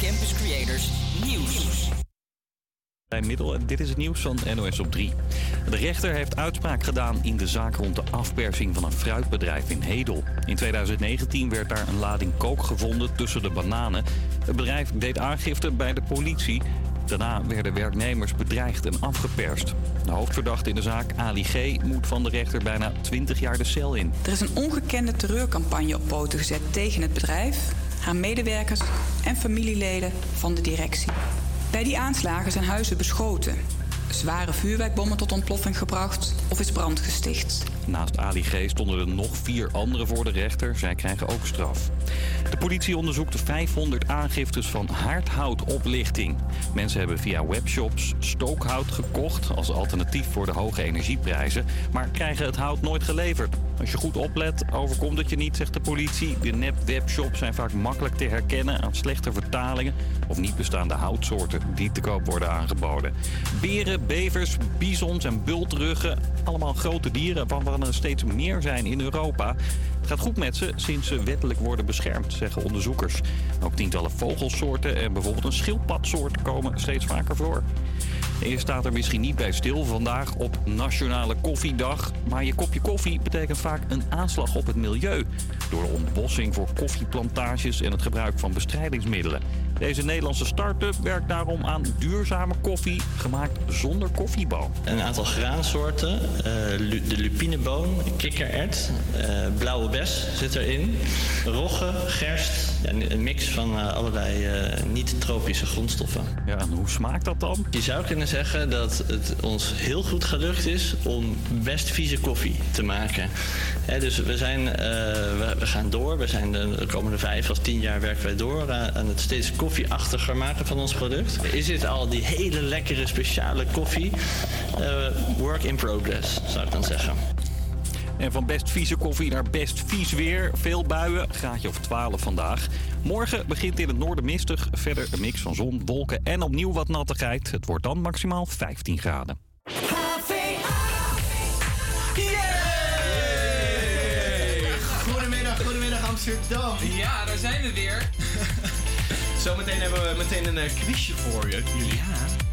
Campus Creators Nieuws. Bij middel, dit is het nieuws van NOS op 3. De rechter heeft uitspraak gedaan in de zaak rond de afpersing van een fruitbedrijf in Hedel. In 2019 werd daar een lading kook gevonden tussen de bananen. Het bedrijf deed aangifte bij de politie. Daarna werden werknemers bedreigd en afgeperst. De hoofdverdachte in de zaak, Ali G., moet van de rechter bijna 20 jaar de cel in. Er is een ongekende terreurcampagne op poten gezet tegen het bedrijf, haar medewerkers en familieleden van de directie. Bij die aanslagen zijn huizen beschoten, zware vuurwerkbommen tot ontploffing gebracht of is brand gesticht. Naast Ali G. stonden er nog vier anderen voor de rechter. Zij krijgen ook straf. De politie onderzoekt 500 aangiftes van haardhoutoplichting. Mensen hebben via webshops stookhout gekocht als alternatief voor de hoge energieprijzen, maar krijgen het hout nooit geleverd. Als je goed oplet, overkomt het je niet, zegt de politie. De nep-webshops zijn vaak makkelijk te herkennen aan slechte vertalingen of niet bestaande houtsoorten die te koop worden aangeboden. Beren, bevers, bizons en bultruggen, allemaal grote dieren waarvan er steeds meer zijn in Europa. Het gaat goed met ze sinds ze wettelijk worden beschermd, zeggen onderzoekers. Ook tientallen vogelsoorten en bijvoorbeeld een schildpadsoort komen steeds vaker voor. Je staat er misschien niet bij stil vandaag op Nationale Koffiedag. Maar je kopje koffie betekent vaak een aanslag op het milieu. Door de ontbossing voor koffieplantages en het gebruik van bestrijdingsmiddelen. Deze Nederlandse start-up werkt daarom aan duurzame koffie, gemaakt zonder koffieboon. Een aantal graansoorten, eh, de lupineboon, kikkerert, eh, blauwe bes zit erin, rogge, gerst, een mix van eh, allerlei niet-tropische grondstoffen. Ja, en hoe smaakt dat dan? Je zou kunnen zeggen dat het ons heel goed gelukt is om best vieze koffie te maken. dus we, zijn, we, we, gaan door. We zijn de, de komende vijf of tien jaar werken wij door aan het steeds koffieachtiger maken van ons product. Is dit al die hele lekkere speciale koffie? Uh, work in progress, zou ik dan zeggen. En van best vieze koffie naar best vies weer. Veel buien, graadje of 12 vandaag. Morgen begint in het noorden mistig. Verder een mix van zon, wolken en opnieuw wat nattigheid. Het wordt dan maximaal 15 graden. Goedemiddag, goedemiddag Amsterdam. Ja, daar zijn we weer. Zometeen hebben we meteen een uh, quizje voor je, jullie. Ja.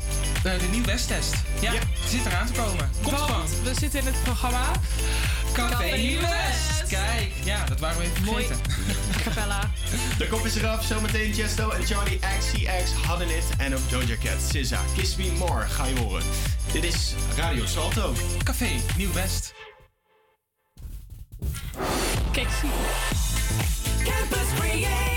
De, de nieuwe Westtest. Ja, ja, zit eraan te komen. Komt Want we zitten in het programma Café Nieuw West. Kijk, ja, dat waren we even Mooi. Capella. De kop is eraf. Zometeen Chesto en Charlie XCX hadden het. En ook Doja Cat, SZA, Kiss Me More ga je horen. Dit is Radio Salto. Café Nieuw West. Kijk, zie. Campus Creators.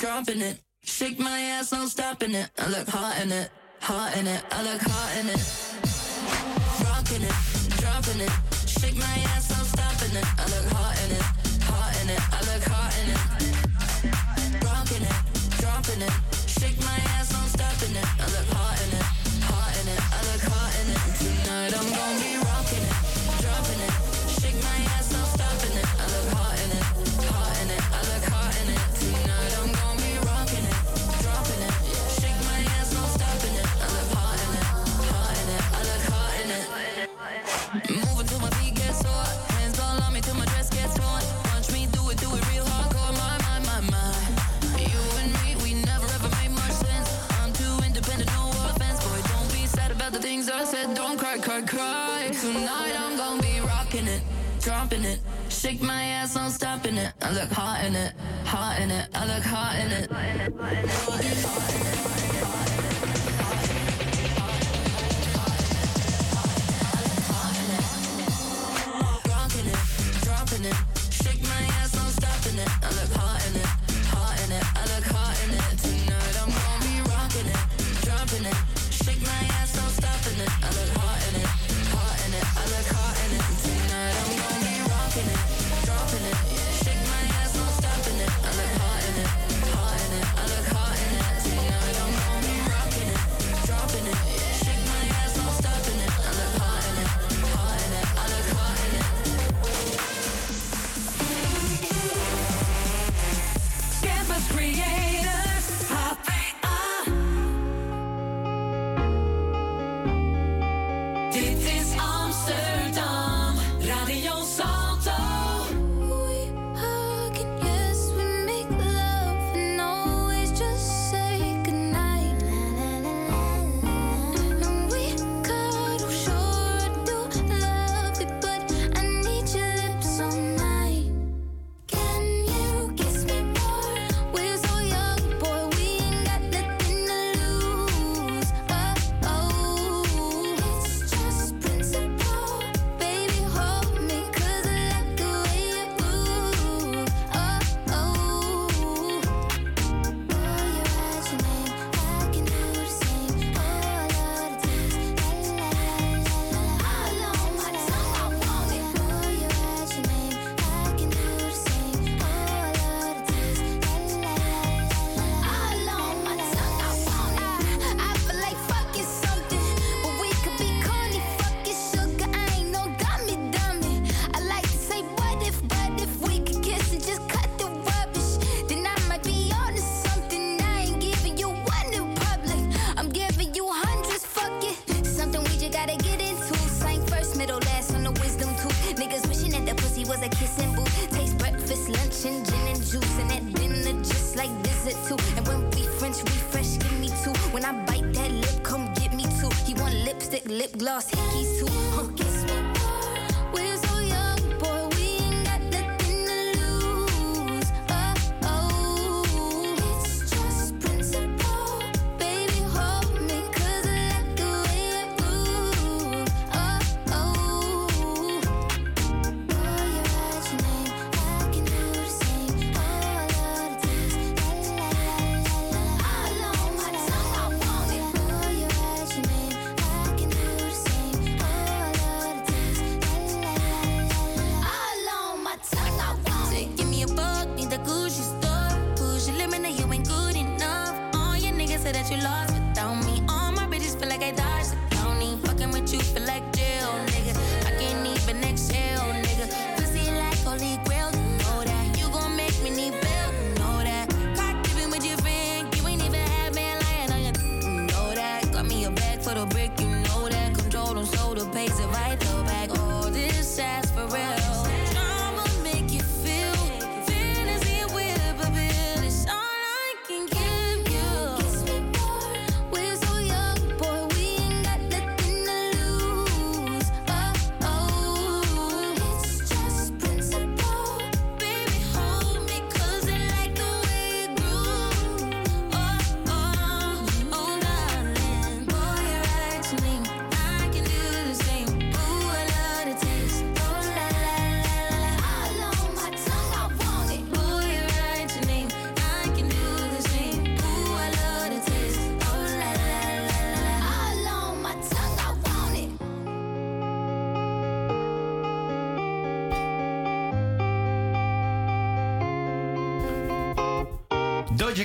Dropping it. Shake my ass, no stopping it. I look hot in it, hot in it. I look hot in it. Rocking it, dropping it. Shake my ass, no stopping it. I look hot in it, hot in it. I look hot in it. and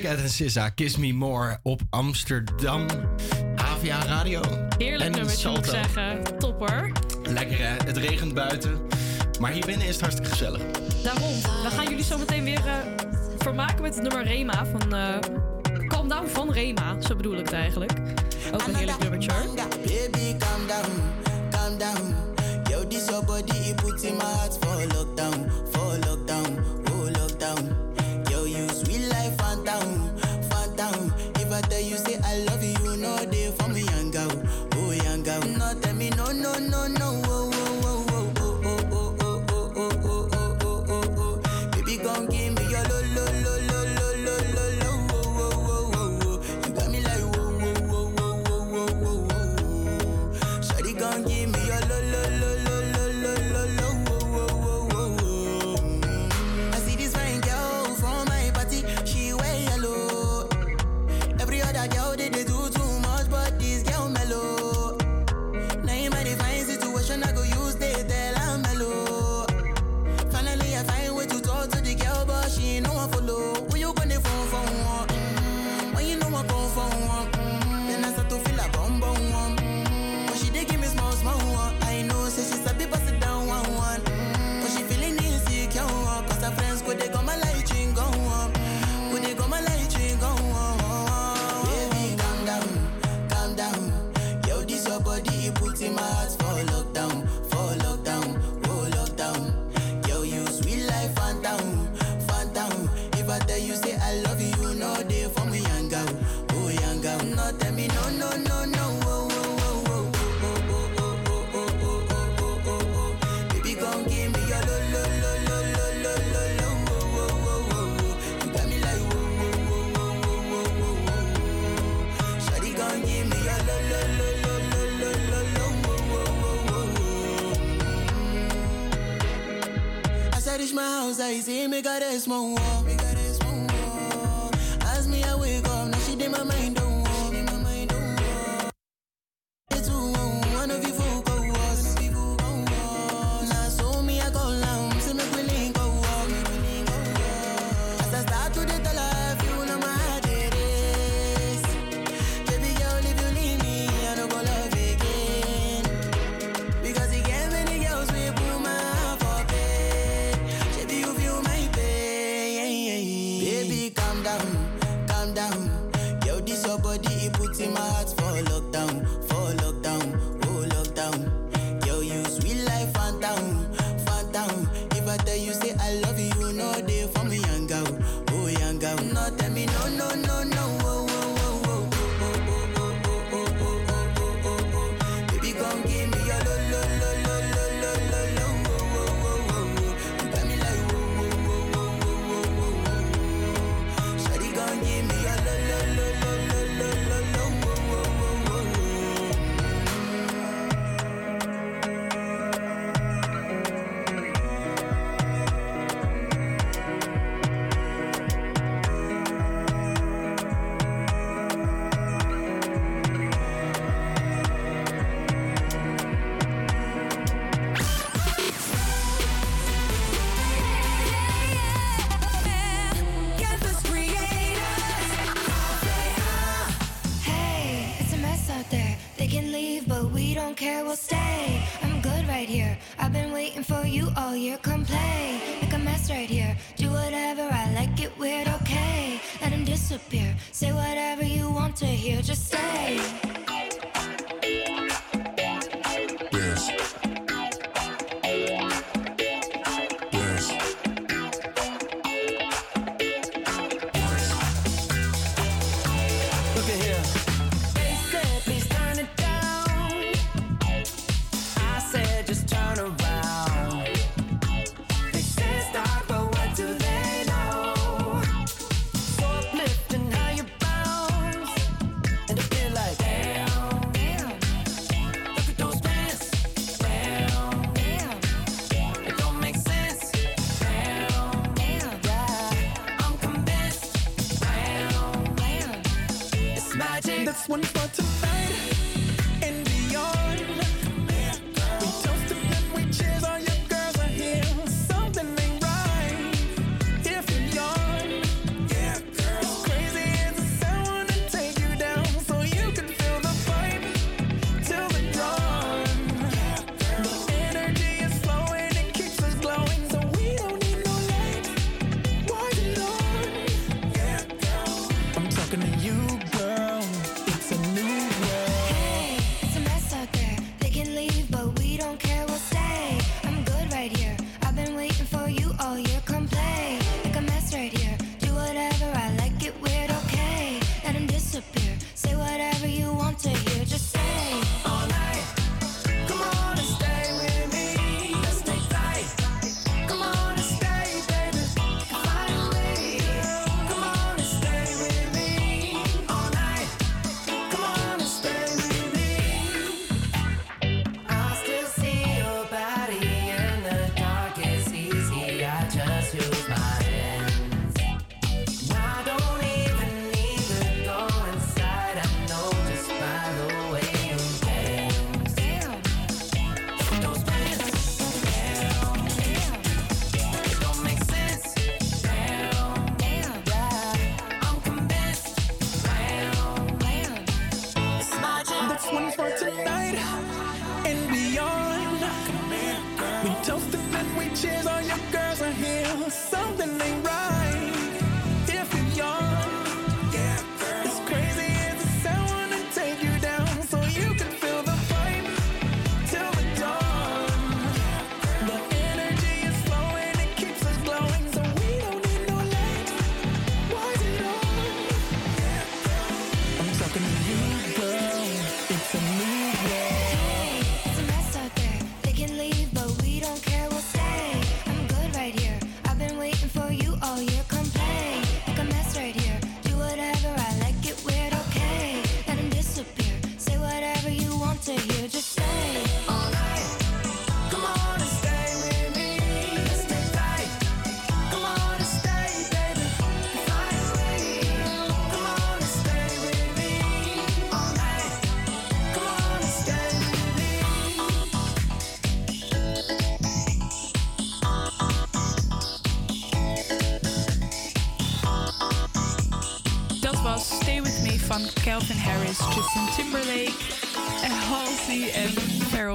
Ed en Sisa, Kiss Me More op Amsterdam. HVA Radio. Heerlijk en nummertje moet ik zeggen. topper. Lekker hè, het regent buiten. Maar hier binnen is het hartstikke gezellig. Daarom, we gaan jullie zo meteen weer eh, vermaken met het nummer Rema van... Eh, calm Down van Rema, zo bedoel ik het eigenlijk. Ook een heerlijk nummertje Baby, calm down, calm down. Yo, this your puts in my heart for lockdown, for lockdown.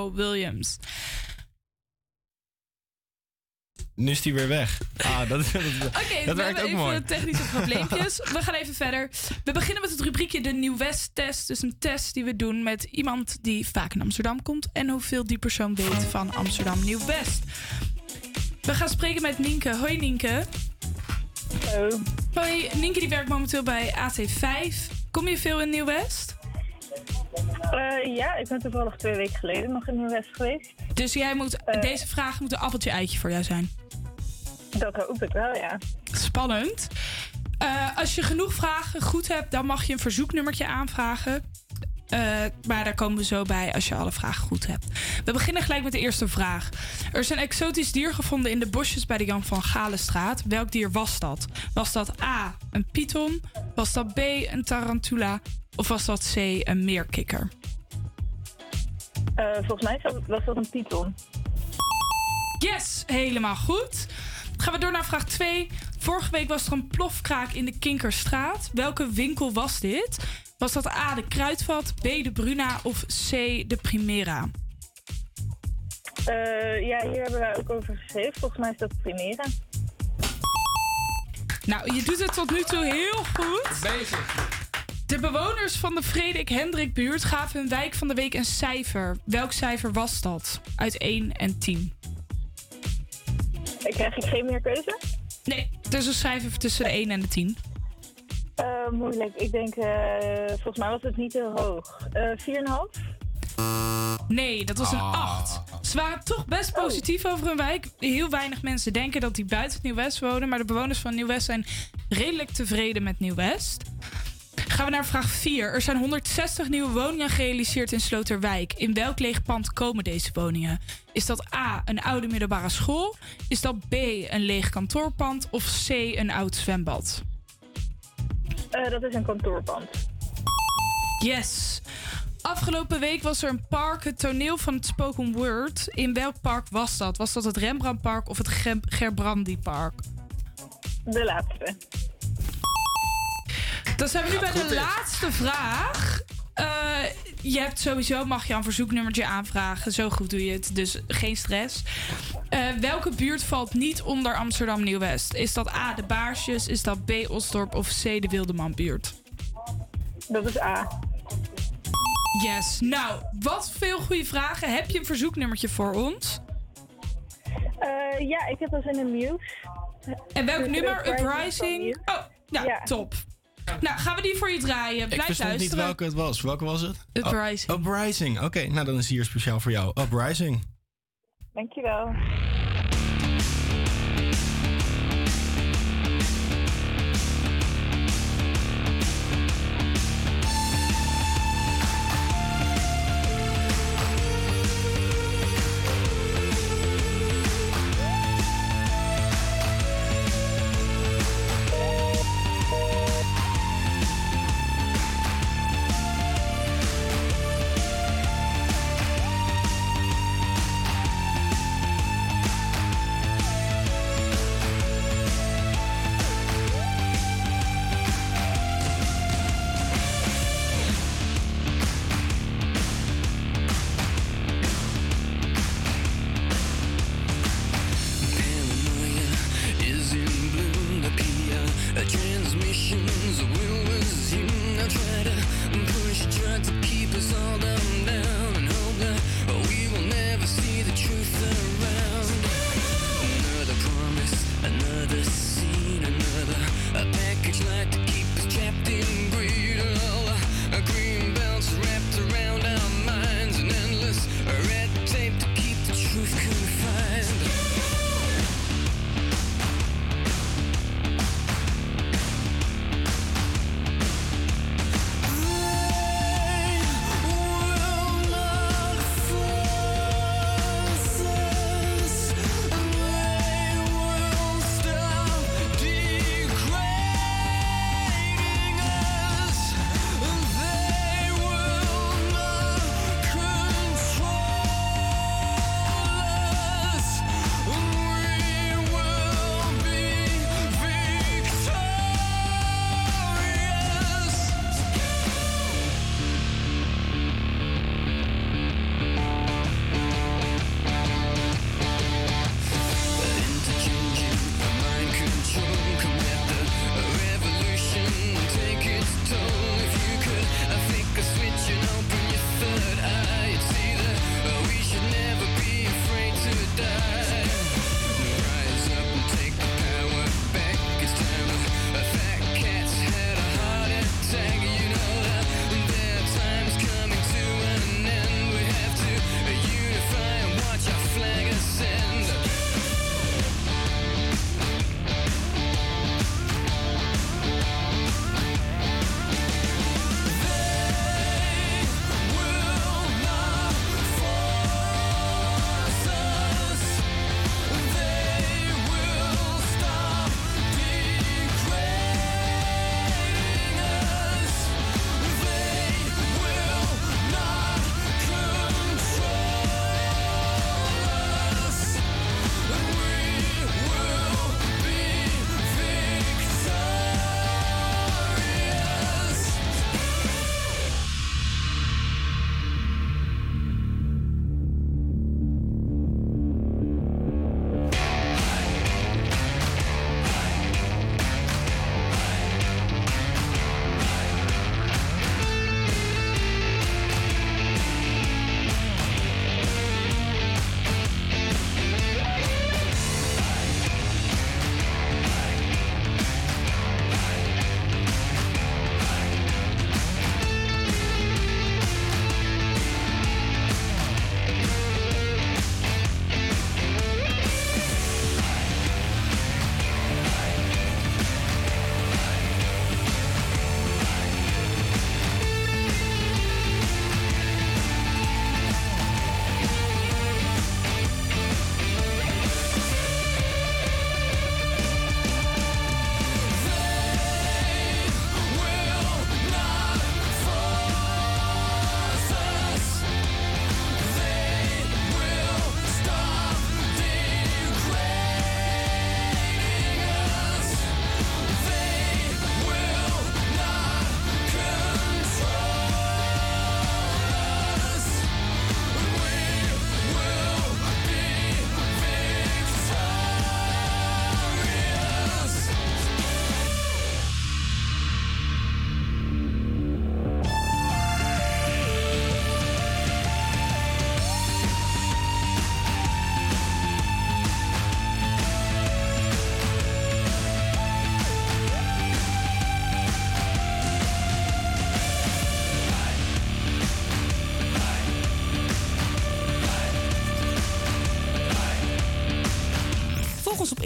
Pharrell Williams. Nu is die weer weg. Ah, dat, dat, Oké, dat we werkt hebben ook even mooi. technische probleempjes. we gaan even verder. We beginnen met het rubriekje de Nieuw West test. Dus een test die we doen met iemand die vaak in Amsterdam komt en hoeveel die persoon weet van Amsterdam Nieuw West. We gaan spreken met Nienke. Hoi Nienke. Hallo. Hoi, Nienke die werkt momenteel bij AT5. Kom je veel in Nieuw West? Eh, ja, ik ben toevallig twee weken geleden nog in Nieuw-West geweest. Dus jij moet, deze vraag moet een appeltje eitje voor jou zijn. Dat hoop ik wel, ja. Spannend. Eh, als je genoeg vragen goed hebt, dan mag je een verzoeknummertje aanvragen. Eh, maar daar komen we zo bij als je alle vragen goed hebt. We beginnen gelijk met de eerste vraag. Er is een exotisch dier gevonden in de bosjes bij de Jan van Galenstraat. Welk dier was dat? Was dat A, een python? Was dat B, een tarantula? Of was dat C, een meerkikker? Eh, volgens mij was- dat een python. Yes, helemaal goed. Gaan we door naar vraag 2. Vorige week was er een plofkraak in de Kinkerstraat. Welke winkel was dit? Was dat A, de Kruidvat, B, de Bruna of C, de Primera? Eh, ja, hier hebben wij ook over geschreven. Volgens mij is dat Primera. Nou, je doet het tot nu toe heel goed. Bezig. De bewoners van de Frederik Hendrik buurt gaven hun wijk van de week een cijfer. Welk cijfer was dat? Uit 1 en 10. Ik krijg ik geen meer keuze? Nee, dus een cijfer tussen de 1 en de 10. Eh, moeilijk. Ik denk, eh, volgens mij was het niet heel hoog. Eh 4,5? Nee, dat was een Ah. 8. Ze waren toch best positief over hun wijk. Heel weinig mensen denken dat die buiten Nieuw-West wonen. Maar de bewoners van Nieuw-West zijn redelijk tevreden met Nieuw-West. Gaan we naar vraag 4. Er zijn 160 nieuwe woningen gerealiseerd in Sloterwijk. In welk leeg pand komen deze woningen? Is dat A, een oude middelbare school? Is dat B, een leeg kantoorpand? Of C, een oud zwembad? Eh, dat is een kantoorpand. Yes. Afgelopen week was er een park, het toneel van het spoken word. In welk park was dat? Was dat het Rembrandtpark of het Gem- Gerbrandypark? De laatste. Dan zijn we nu Gaat bij de laatste vraag. Eh, je hebt sowieso, mag je een verzoeknummertje aanvragen. Zo goed doe je het, dus geen stress. Eh, welke buurt valt niet onder Amsterdam Nieuw-West? Is dat A, de Baarsjes? Is dat B, Osdorp? Of C, de Wildemanbuurt? Dat is A. Yes. Nou, wat veel goede vragen. Heb je een verzoeknummertje voor ons? Eh, ja, ik heb dat in een nieuws. En welk Dus nummer? Uprising? Muse. Oh, nou, Ja. top. Nou, gaan we die voor je draaien. Ik Blijf verstond niet luisteren. welke het was. Welke was het? Uprising. Uprising. Oké, nou dan is hier speciaal voor jou. Uprising. Dankjewel.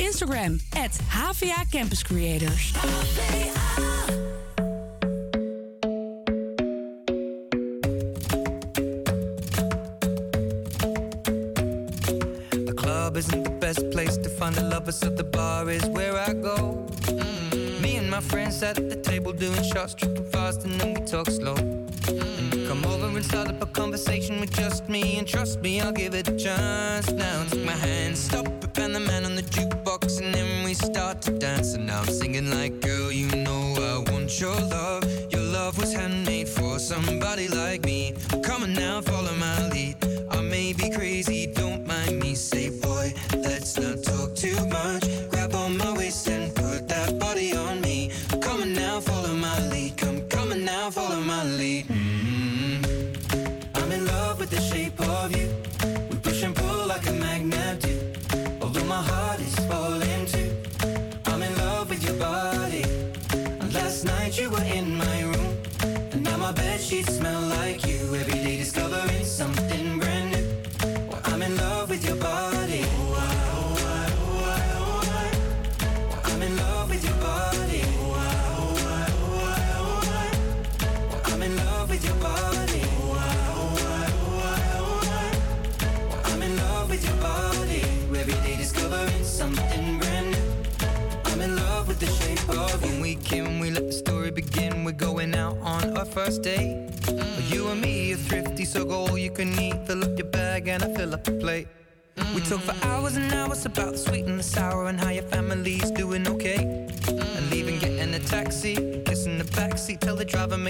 Instagram, at HVA Campus Creators. The club isn't the best place to find the lovers, so the bar is where I go. Mm. Me and my friends at the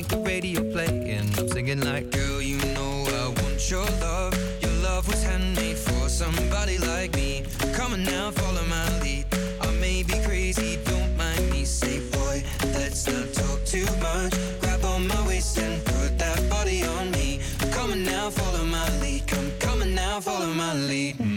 the radio play. And I'm singing like, girl, you know I want your love. Your love was handmade for somebody like me. Come on now, follow my lead. I may be crazy, don't mind me. Say, boy, let's not talk too much. Grab on my waist and put that body on me. Come on now, follow my lead. Come, on now, follow my lead.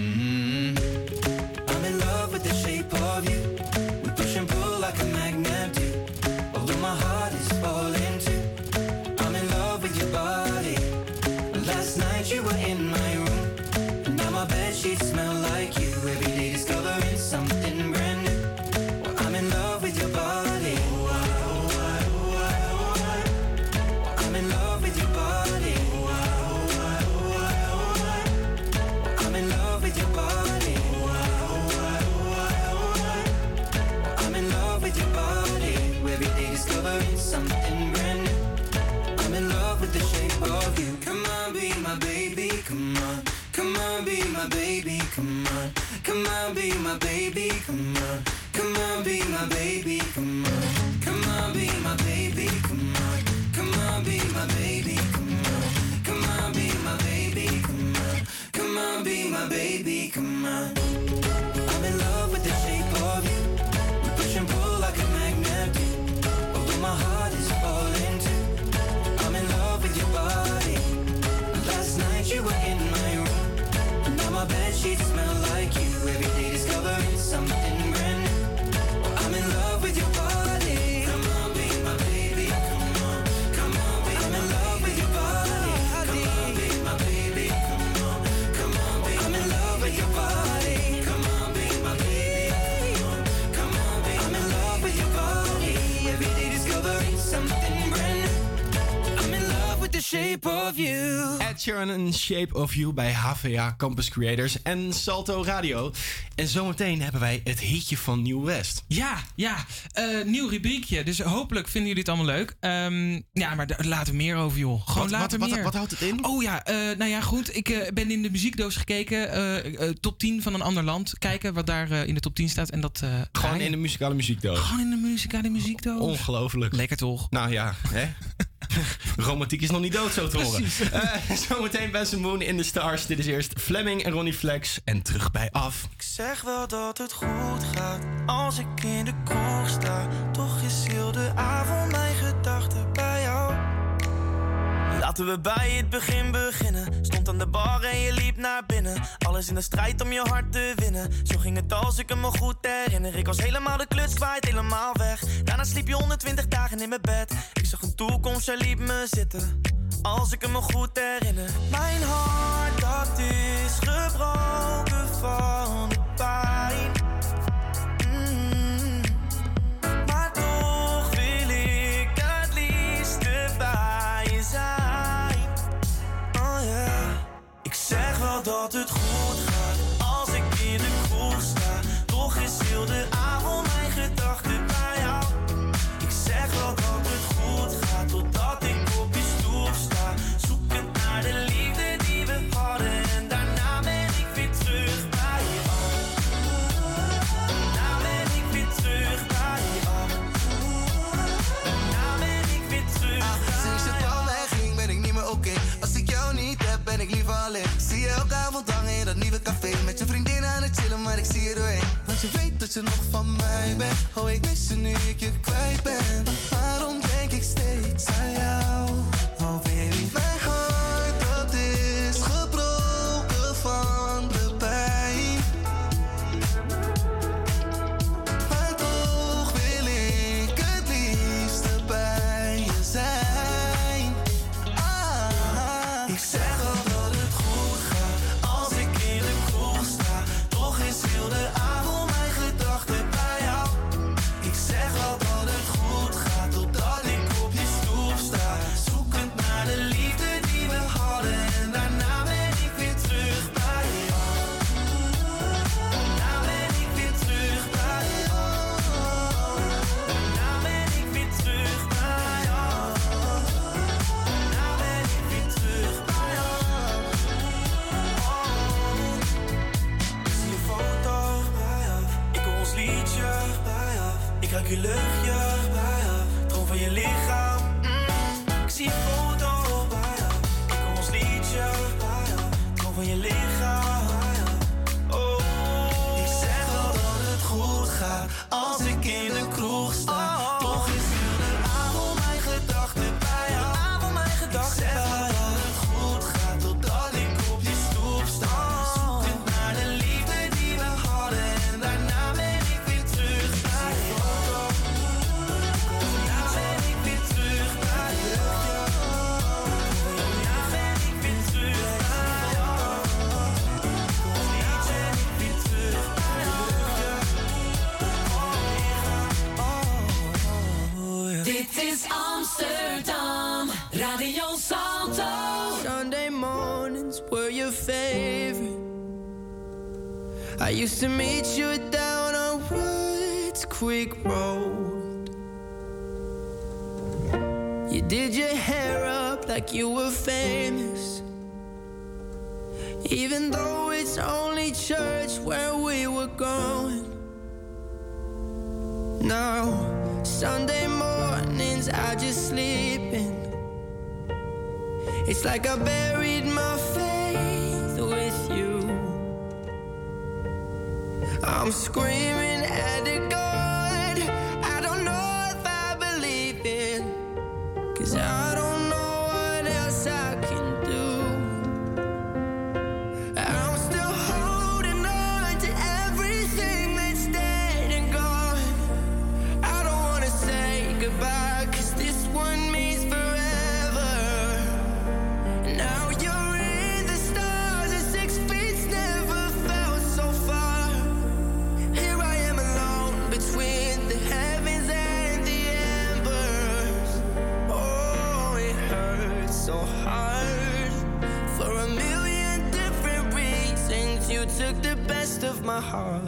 Come on. Come on, be my baby, come on. Come on, be my baby, come on. Come on, be my baby, come on. Come on, be my baby, come on. Come on, be my baby, come on. Come on, be my baby, come on. Sheets smell shape of you. Ed Sheeran en Shape of You bij HVA Campus Creators en Salto Radio. En zometeen hebben wij het hitje van Nieuw West. Ja, ja. eh, nieuw rubriekje. Dus hopelijk vinden jullie het allemaal leuk. Ehm, ja, maar daar laten we meer over, joh. Gewoon Wat- later wat- meer. wat houdt het in? Oh ja, eh, nou ja, goed. Ik eh, ben in de muziekdoos gekeken. top 10 van een ander land. Kijken wat daar eh, in de top 10 staat. En dat, eh, Gewoon in de muzikale muziekdoos. Gewoon in de muzikale muziekdoos. Ongelooflijk. Lekker toch? Nou ja, hè? Romantiek is nog niet dood, zo te horen. Precies. Eh, zometeen Benson Moon in the Stars. Dit is eerst Fleming en Ronnie Flex. En terug bij af. Ik zeg wel dat het goed gaat als ik in de kroeg sta. Toch is heel de avond mijn gedachten. Laten we bij het begin beginnen. Stond aan de bar en je liep naar binnen. Alles in de strijd om je hart te winnen. Zo ging het als ik me goed herinner. Ik was helemaal de kluts kwijt, helemaal weg. Daarna sliep je 120 dagen in mijn bed. Ik zag een toekomst, jij liep me zitten. Als ik me goed herinner. Mijn hart, dat is gebroken van de pijn. dat het goed gaat als ik in de kroeg sta. Toch is heel de avond mijn gedachten bij jou. Ik zeg wel dat het goed gaat totdat ik op je stoel sta. Zoekend naar de liefde die we hadden en daarna ben ik weer terug bij jou. Daarna ben ik weer terug bij jou. Daarna ben ik weer terug bij jou. Het al wegging ben ik niet meer oké. Als ik jou niet heb ben ik liever alleen ze nog van mij bent? Oh, ik mis ze nu ik je kwijt ben. Waarom denk ik steeds aan jou? like you were famous. Even though it's only church where we were going. Now, Sunday mornings I just sleep in. It's like I buried my faith with you. I'm screaming at the God. heart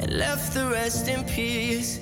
and left the rest in peace.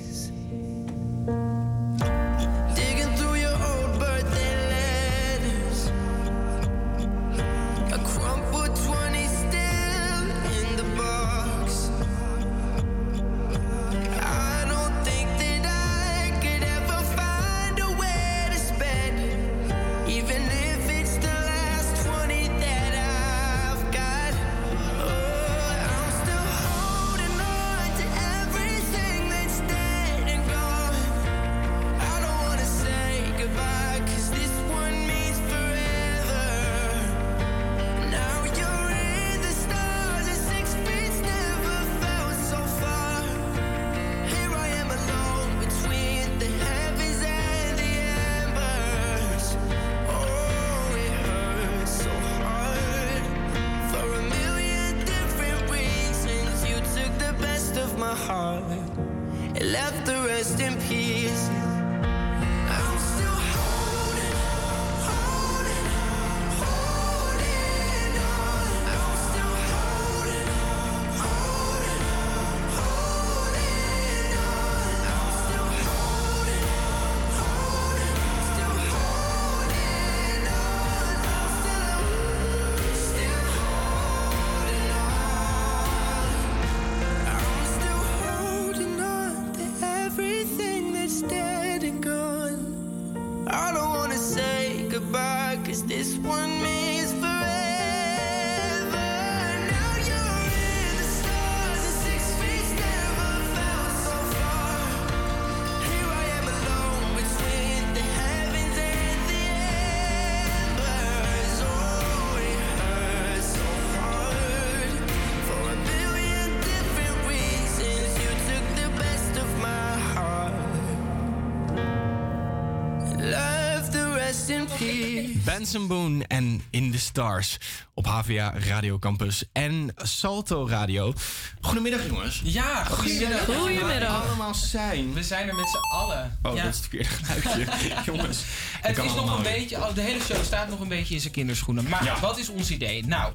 Benson Boone en In the Stars op HVA Radio Campus en Salto Radio. Goedemiddag jongens. Ja, goedemiddag. Waar we Goedemiddag. allemaal zijn. We zijn er met z'n allen. Oh, Ja. dat is het verkeerde geluidje. jongens. Het is nog een weer. beetje, oh, de hele show staat nog een beetje in zijn kinderschoenen. Maar Ja. wat is ons idee? Nou,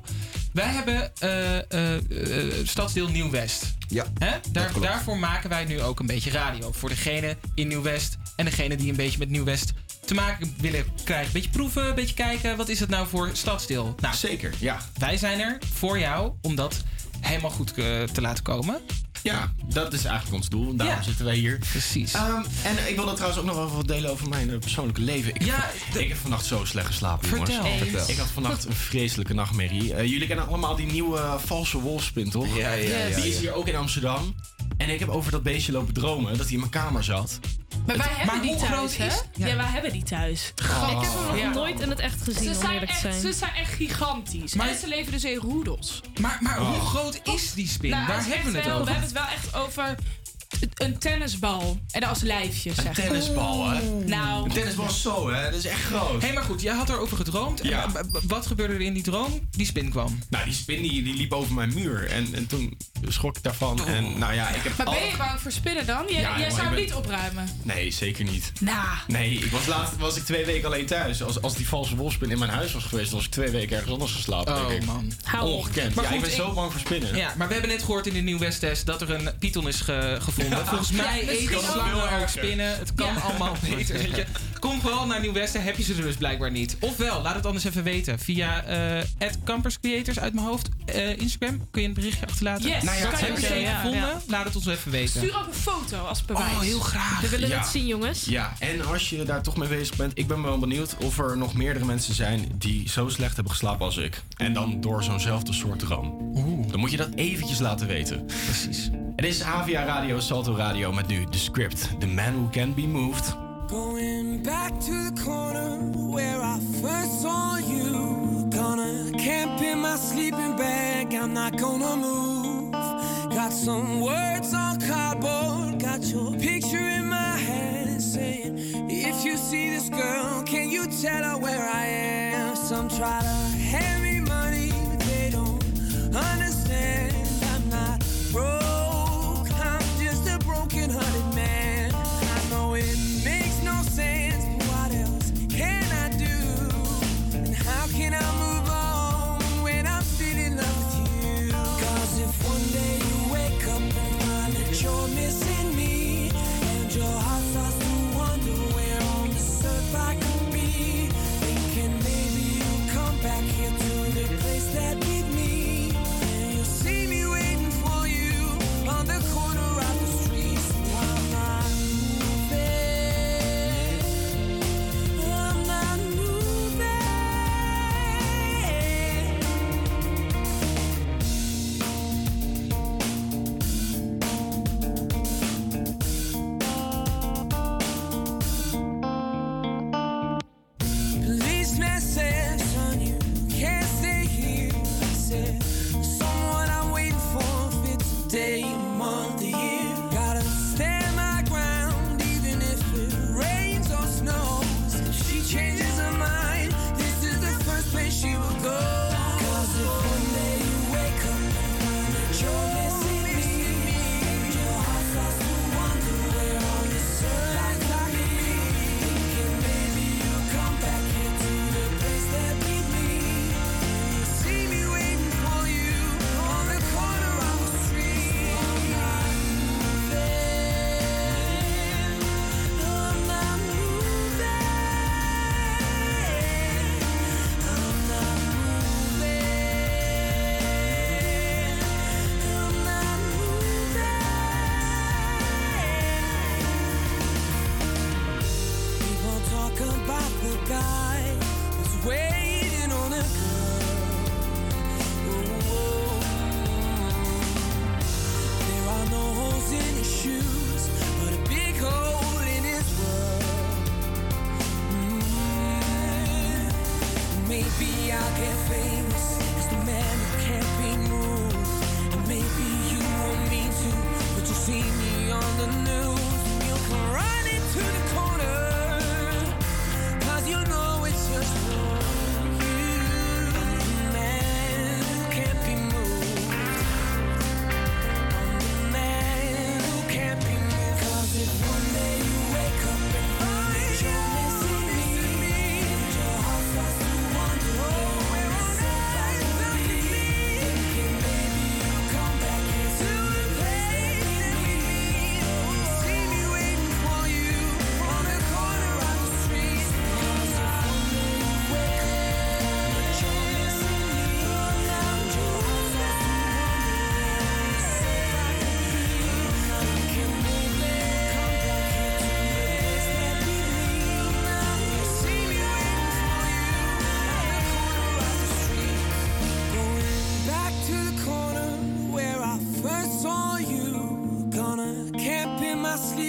wij hebben eh, eh, eh, Stadsdeel Nieuw-West. Ja, Hè? Daar, daarvoor maken wij nu ook een beetje radio. Voor degene in Nieuw-West en degene die een beetje met Nieuw-West te maken willen krijgen. Een beetje proeven, een beetje kijken. Wat is het nou voor stadsdeel? Nou, Zeker, ja. Wij zijn er voor jou om dat helemaal goed eh, te laten komen. Ja, dat is eigenlijk ons doel. Daarom Ja. zitten wij hier. Precies. Ehm, en ik wilde trouwens ook nog wel wat delen over mijn eh, persoonlijke leven. Ik, Ja, ik heb vannacht zo slecht geslapen, Vertel. jongens. Vertel. Ik had vannacht een vreselijke nachtmerrie. Eh, jullie kennen allemaal die nieuwe valse wolfspin, toch? Ja, ja, ja, Die is hier ook in Amsterdam. En ik heb over dat beestje lopen dromen, dat hij in mijn kamer zat. Maar wij hebben maar die hoe thuis, hè? is- Ja. wij hebben die thuis. Oh. Ik heb hem nog Ja. nooit in het echt gezien, Ze om zijn, eerlijk te echt, zijn. ze zijn echt gigantisch. Maar- en ze leven dus in roedels. Maar, maar Oh. hoe groot is die spin? Nou, Waar hebben we het wel- over? We hebben het wel echt over een tennisbal. En als lijfje, zeg maar. tennisbal, hè? Nou. Een tennisbal is zo, hè? Dat is echt groot. Hé, hey, maar goed, jij had erover gedroomd. En Ja. wa- wa- Wat gebeurde er in die droom? Die spin kwam. Nou, die spin die, die liep over mijn muur. En, en toen schrok ik daarvan. En nou ja, ik heb... Maar ben je bang voor spinnen dan? Jij, Ja, jij zou hem ben- niet opruimen. Nee, zeker niet. Nou. Nee, ik was laatst was ik twee weken alleen thuis. Als, als die valse wolfspin in mijn huis was geweest, dan was ik twee weken ergens anders geslapen. Oh, denk ik. man. Ongekend. Maar ja, ik goed, ben ik- zo bang voor spinnen. Ja, maar we hebben net gehoord in de Nieuw West-test dat er een python is ge- gevonden. Ja. Volgens mij eten slangen ook spinnen. Het kan Ja. allemaal beter. Weet je. Kom vooral naar Nieuw Westen, heb je ze dus blijkbaar niet. Ofwel, laat het anders even weten. Via eh Campus Creators uit mijn hoofd. eh, Instagram, kun je een berichtje achterlaten. Yes, nou ja, kan je heb je ze gevonden? ja. Laat het ons even weten. Stuur ook een foto als bewijs. Oh, heel graag. We willen Ja. het zien, jongens. Ja, en als je daar toch mee bezig bent, ik ben wel benieuwd of er nog meerdere mensen zijn die zo slecht hebben geslapen als ik. En dan door zo'nzelfde soort droom. Dan moet je dat eventjes laten weten. Precies. Het is HVA Radio, Salto Radio met nu de script The Man Who Can Be Moved. Going back to the corner where I first saw you. Gonna camp in my sleeping bag, I'm not gonna move. Got some words on cardboard, got your picture in my hand saying, If you see this girl, can you tell her where I am? Some try to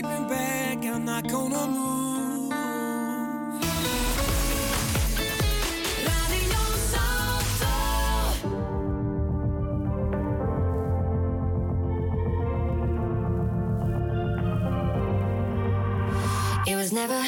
sleeping bag, I'm not gonna move. It was never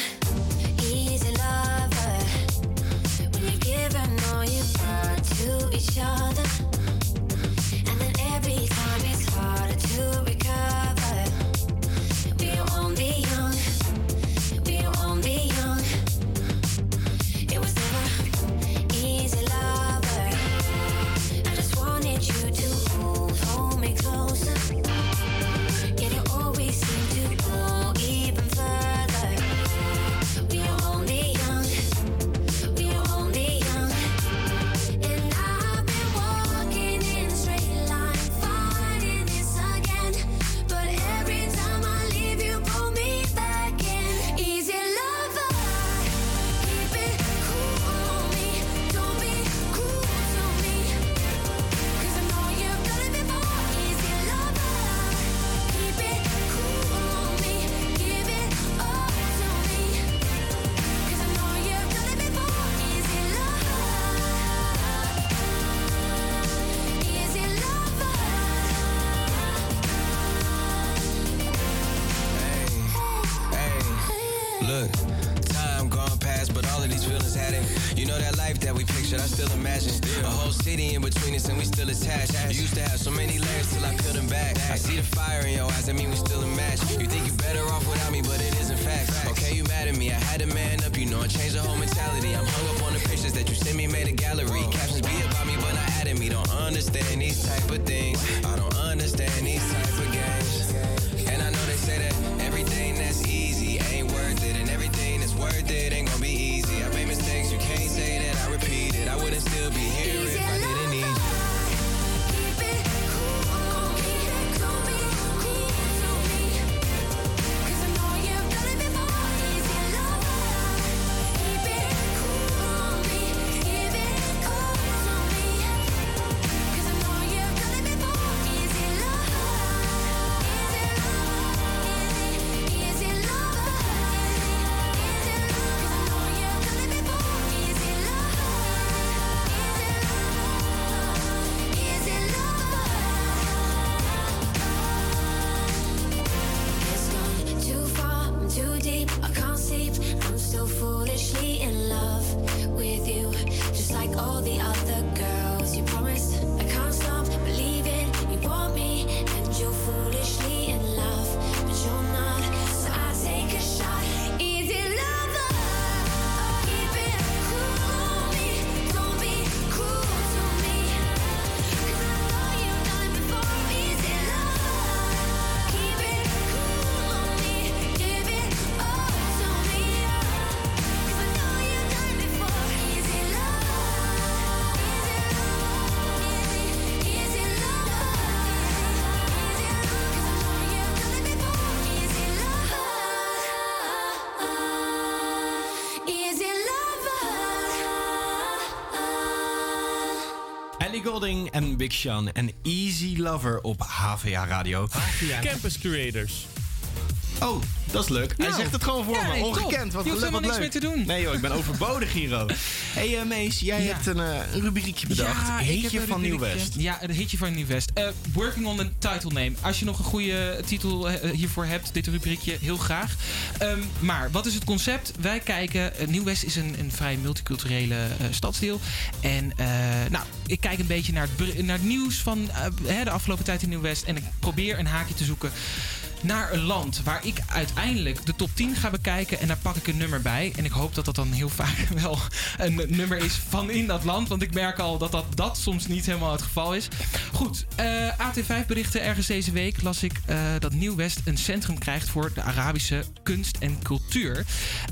Ellie Golding en Big Sean en Easy Lover op HVA Radio. HVA. Campus Creators. Oh, dat is leuk. Hij Nou, zegt het gewoon voor ja, me. Ongekend. Wat Je hoeft helemaal niks leuk. meer te doen. Nee joh, ik ben overbodig hier ook. hey, eh, Mees, jij Ja. hebt een, eh, rubriekje bedacht. Ja, Hitje van Nieuw rubriekje. West. Ja, een hitje van Nieuw West. Eh, working on the title name. Als je nog een goede titel hiervoor hebt, dit rubriekje, heel graag. Ehm, maar wat is het concept? Wij kijken. eh, Nieuw West is een, een vrij multiculturele stadsdeel. En nou, ik kijk een beetje naar het, naar het nieuws van de afgelopen tijd in Nieuw West. En ik probeer een haakje te zoeken naar een land waar ik uiteindelijk de top 10 ga bekijken. En daar pak ik een nummer bij. En ik hoop dat dat dan heel vaak wel een nummer is van in dat land. Want ik merk al dat dat, dat soms niet helemaal het geval is. Goed, eh, AT5 berichten ergens deze week las ik eh, dat Nieuw-West een centrum krijgt voor de Arabische kunst en cultuur.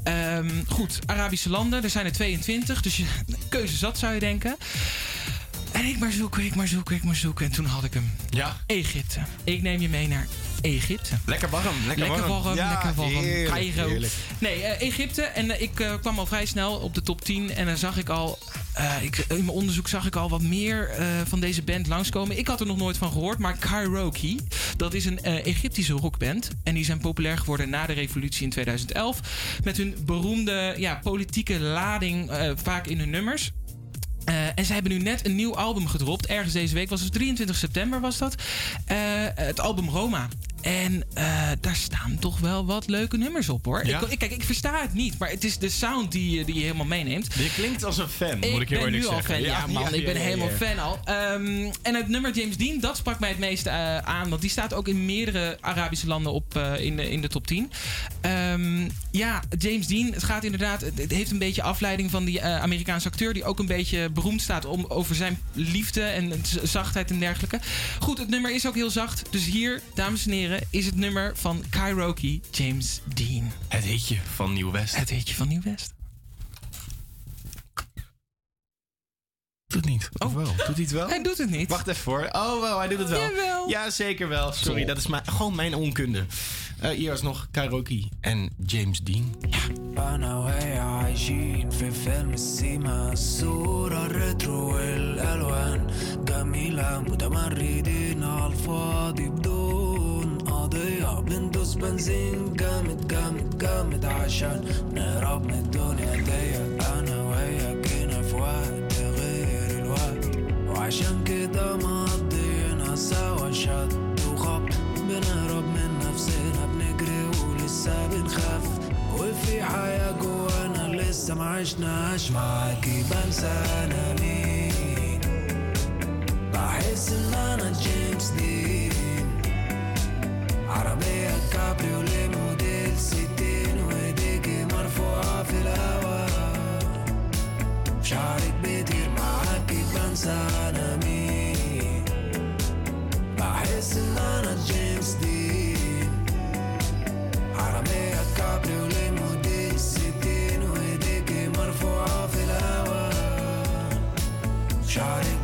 Ehm, goed, Arabische landen, er zijn er 22. Dus je, keuze zat zou je denken. En ik maar zoeken, ik maar zoeken, ik maar zoeken. En toen had ik hem. Ja. Egypte. Ik neem je mee naar Egypte. Lekker warm, lekker, Lekker warm, Ja, lekker warm. heerlijk, Cairo. heerlijk. Nee, eh, Egypte. En eh, ik eh, kwam al vrij snel op de top 10. En dan zag ik al... ik, in mijn onderzoek zag ik al wat meer van deze band langskomen. Ik had er nog nooit van gehoord. Maar Kairoki, dat is een Egyptische rockband. En die zijn populair geworden na de revolutie in 2011. Met hun beroemde ja, politieke lading vaak in hun nummers. Eh, en zij hebben nu net een nieuw album gedropt. Ergens deze week was het 23 september was dat. Eh, het album Roma. En eh, daar staan toch wel wat leuke nummers op hoor. Ja? Ik, kijk, ik versta het niet, maar het is de sound die, je- die je helemaal meeneemt. Je klinkt als een fan, moet ik heel ben eerlijk nu al zeggen. fan, ja, man. ja, ik ben helemaal fan al. Ehm, en het nummer James Dean, dat sprak mij het meeste eh, aan. Want die staat ook in meerdere Arabische landen op eh, in, de, in de top 10. Ehm, ja, James Dean, het gaat inderdaad... Het het heeft een beetje afleiding van die eh, Amerikaanse acteur... die ook een beetje beroemd staat om, over zijn liefde en zachtheid en dergelijke. Goed, het nummer is ook heel zacht. Dus hier, dames en heren, is het nummer van Kairoki James Dean. Het hitje van Nieuw-West. Het hitje van Nieuw-West. Doet niet. Oh. Wel? Doet hij het wel? Hij doet het niet. Wacht even voor. Oh, wow, hij doet het wel. Jawel. Ja, zeker wel. Sorry, dat is maar gewoon mijn onkunde. Eh, hier is nog Kairoki en James Dean. Ja. وهي عايشين في فيلم السيما الصورة الريترو والألوان جميلة متمردين على الفاضي بدون قضية بندوس بنزين جامد جامد جامد عشان نهرب من الدنيا دي. أنا وهي جينا في وقت غير الوقت. وعشان كده مقضينا سوا شد وخبط بنهرب من نفسنا بنجري ولسه بنخاف. وفي حياة جوانا لسه ما عشناش معاكي بنسى أنا مين. بحس إن أنا جيمس دين عربية كابريوليه موديل ستين وايديكي مرفوعة في الهوا شعرك بيطير معاكي بنسى أنا مين بحس إن أنا جيمس دين. عربية كابريوليه موديل ستين وايديكي مرفوعة في الهوا شعرك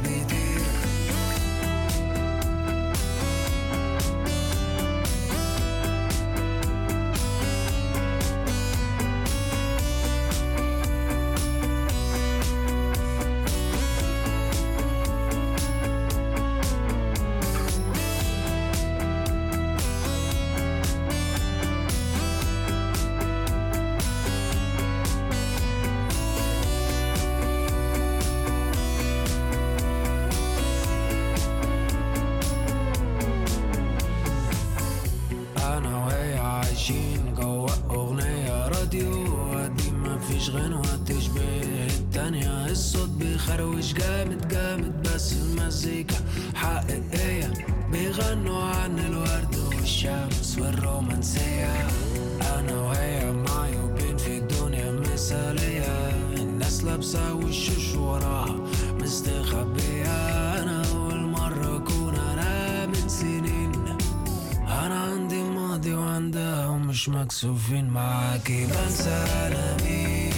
schmeckst so viel Magie. Ganz.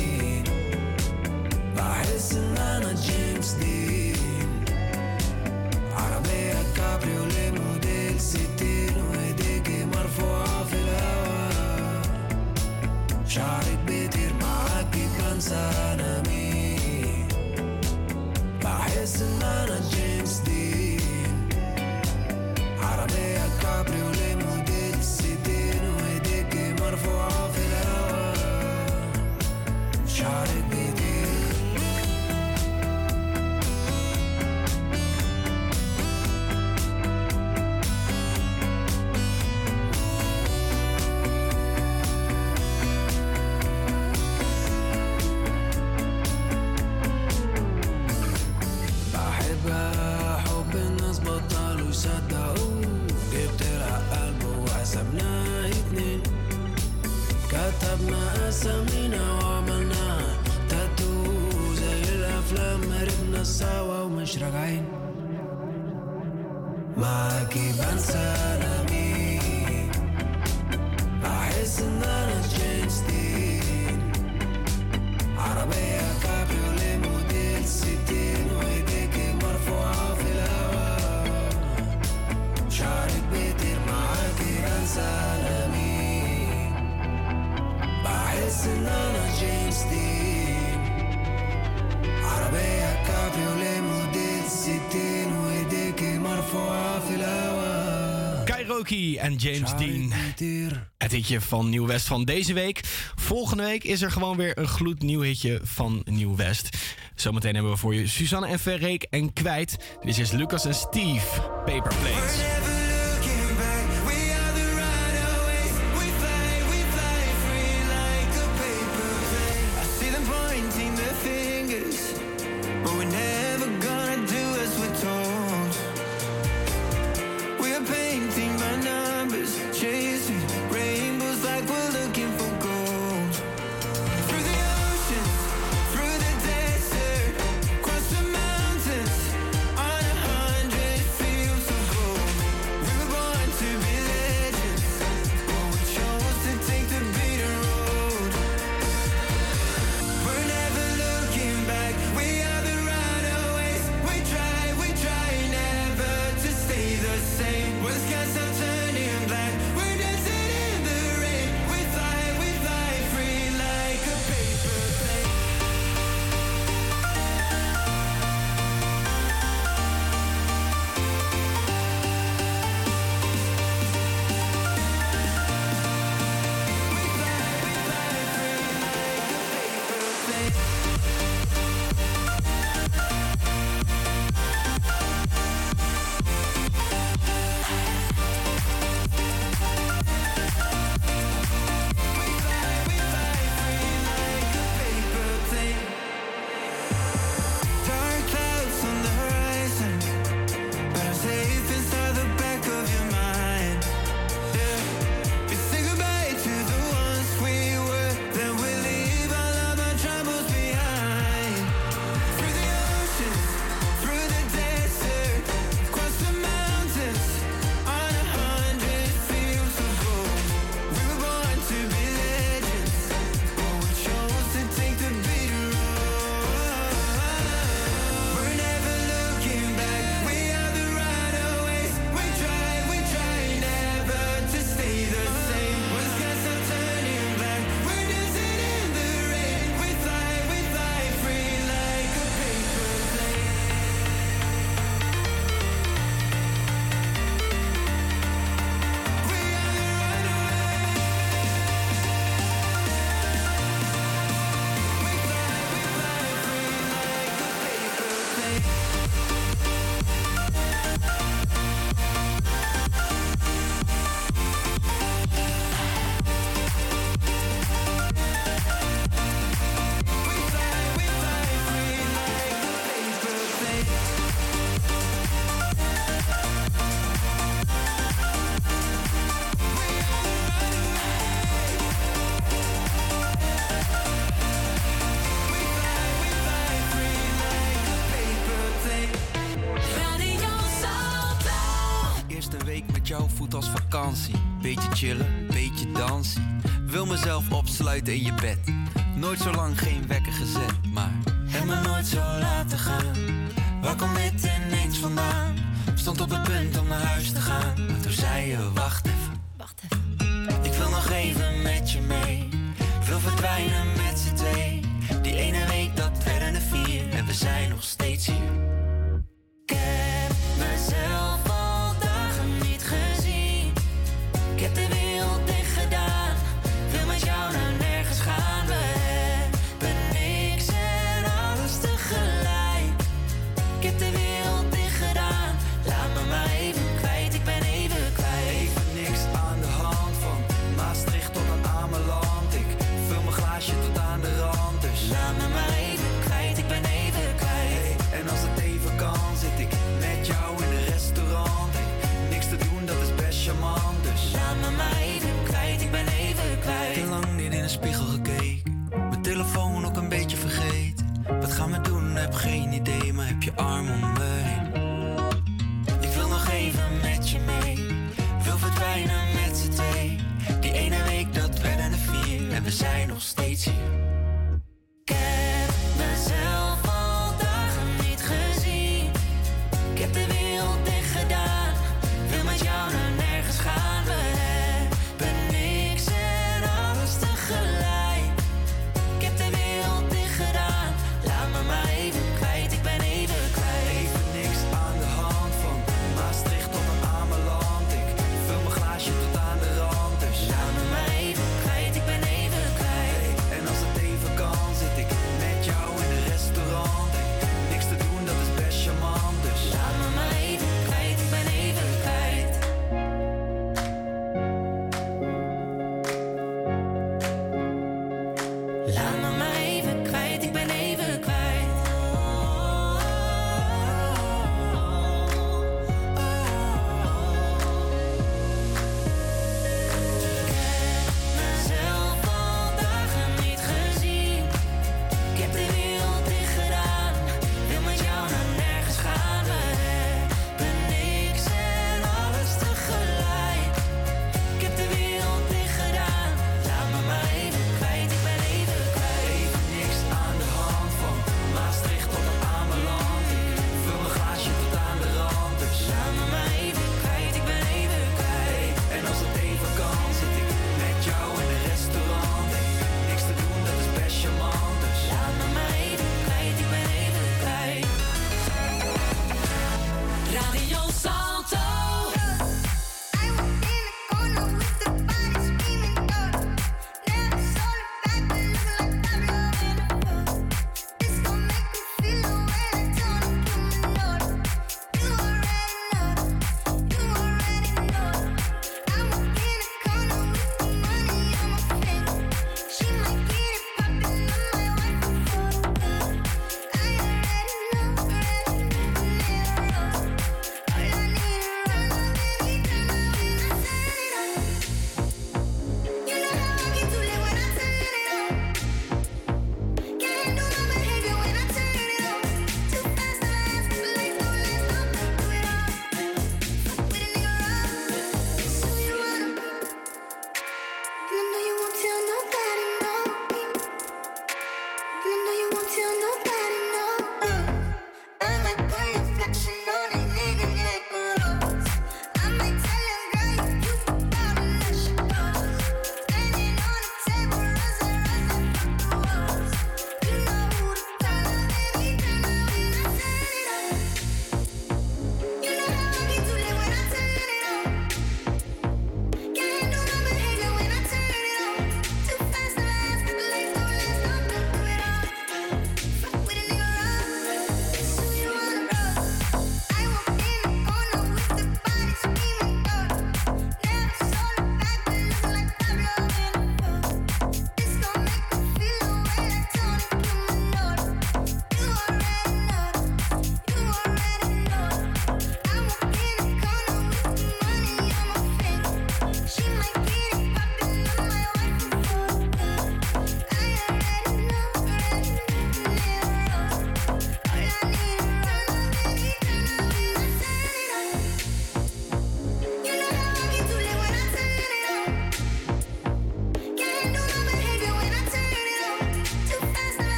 Rocky en James Dean. Het hitje van Nieuw West van deze week. Volgende week is er gewoon weer een gloednieuw hitje van Nieuw West. Zometeen hebben we voor je Suzanne en Verreek en Kwijt. Dit is Lucas en Steve, Paper Plates. chillen, beetje dansen. Wil mezelf opsluiten in je bed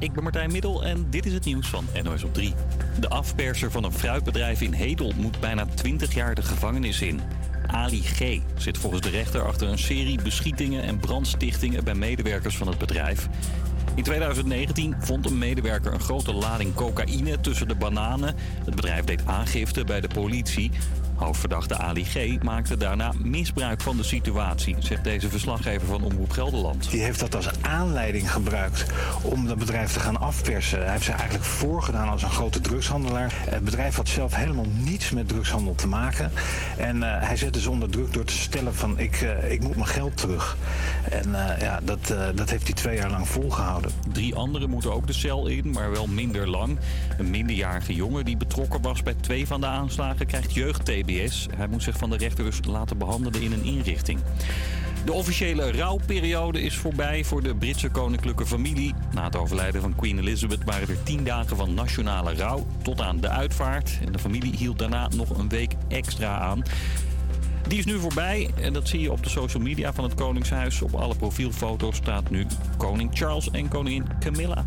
ik ben Martijn Middel en dit is het nieuws van NOS op 3. De afperser van een fruitbedrijf in Hedel moet bijna 20 jaar de gevangenis in. Ali G. zit volgens de rechter achter een serie beschietingen en brandstichtingen bij medewerkers van het bedrijf. In 2019 vond een medewerker een grote lading cocaïne tussen de bananen. Het bedrijf deed aangifte bij de politie. Hoofdverdachte Ali G. maakte daarna misbruik van de situatie, zegt deze verslaggever van Omroep Gelderland. Die heeft dat als aanleiding gebruikt om dat bedrijf te gaan afpersen. Hij heeft zich eigenlijk voorgedaan als een grote drugshandelaar. Het bedrijf had zelf helemaal niets met drugshandel te maken. En eh, hij zette ze onder druk door te stellen van ik, eh, ik moet mijn geld terug. En eh, ja, dat, dat heeft hij twee jaar lang volgehouden. Drie anderen moeten ook de cel in, maar wel minder lang. Een minderjarige jongen die betrokken was bij twee van de aanslagen krijgt Hij moet zich van de rechter dus laten behandelen in een inrichting. De officiële rouwperiode is voorbij voor de Britse koninklijke familie. Na het overlijden van Queen Elizabeth waren er tien dagen van nationale rouw tot aan de uitvaart. En de familie hield daarna nog een week extra aan. Die is nu voorbij en dat zie je op de social media van het Koningshuis. Op alle profielfoto's staat nu koning Charles en koningin Camilla.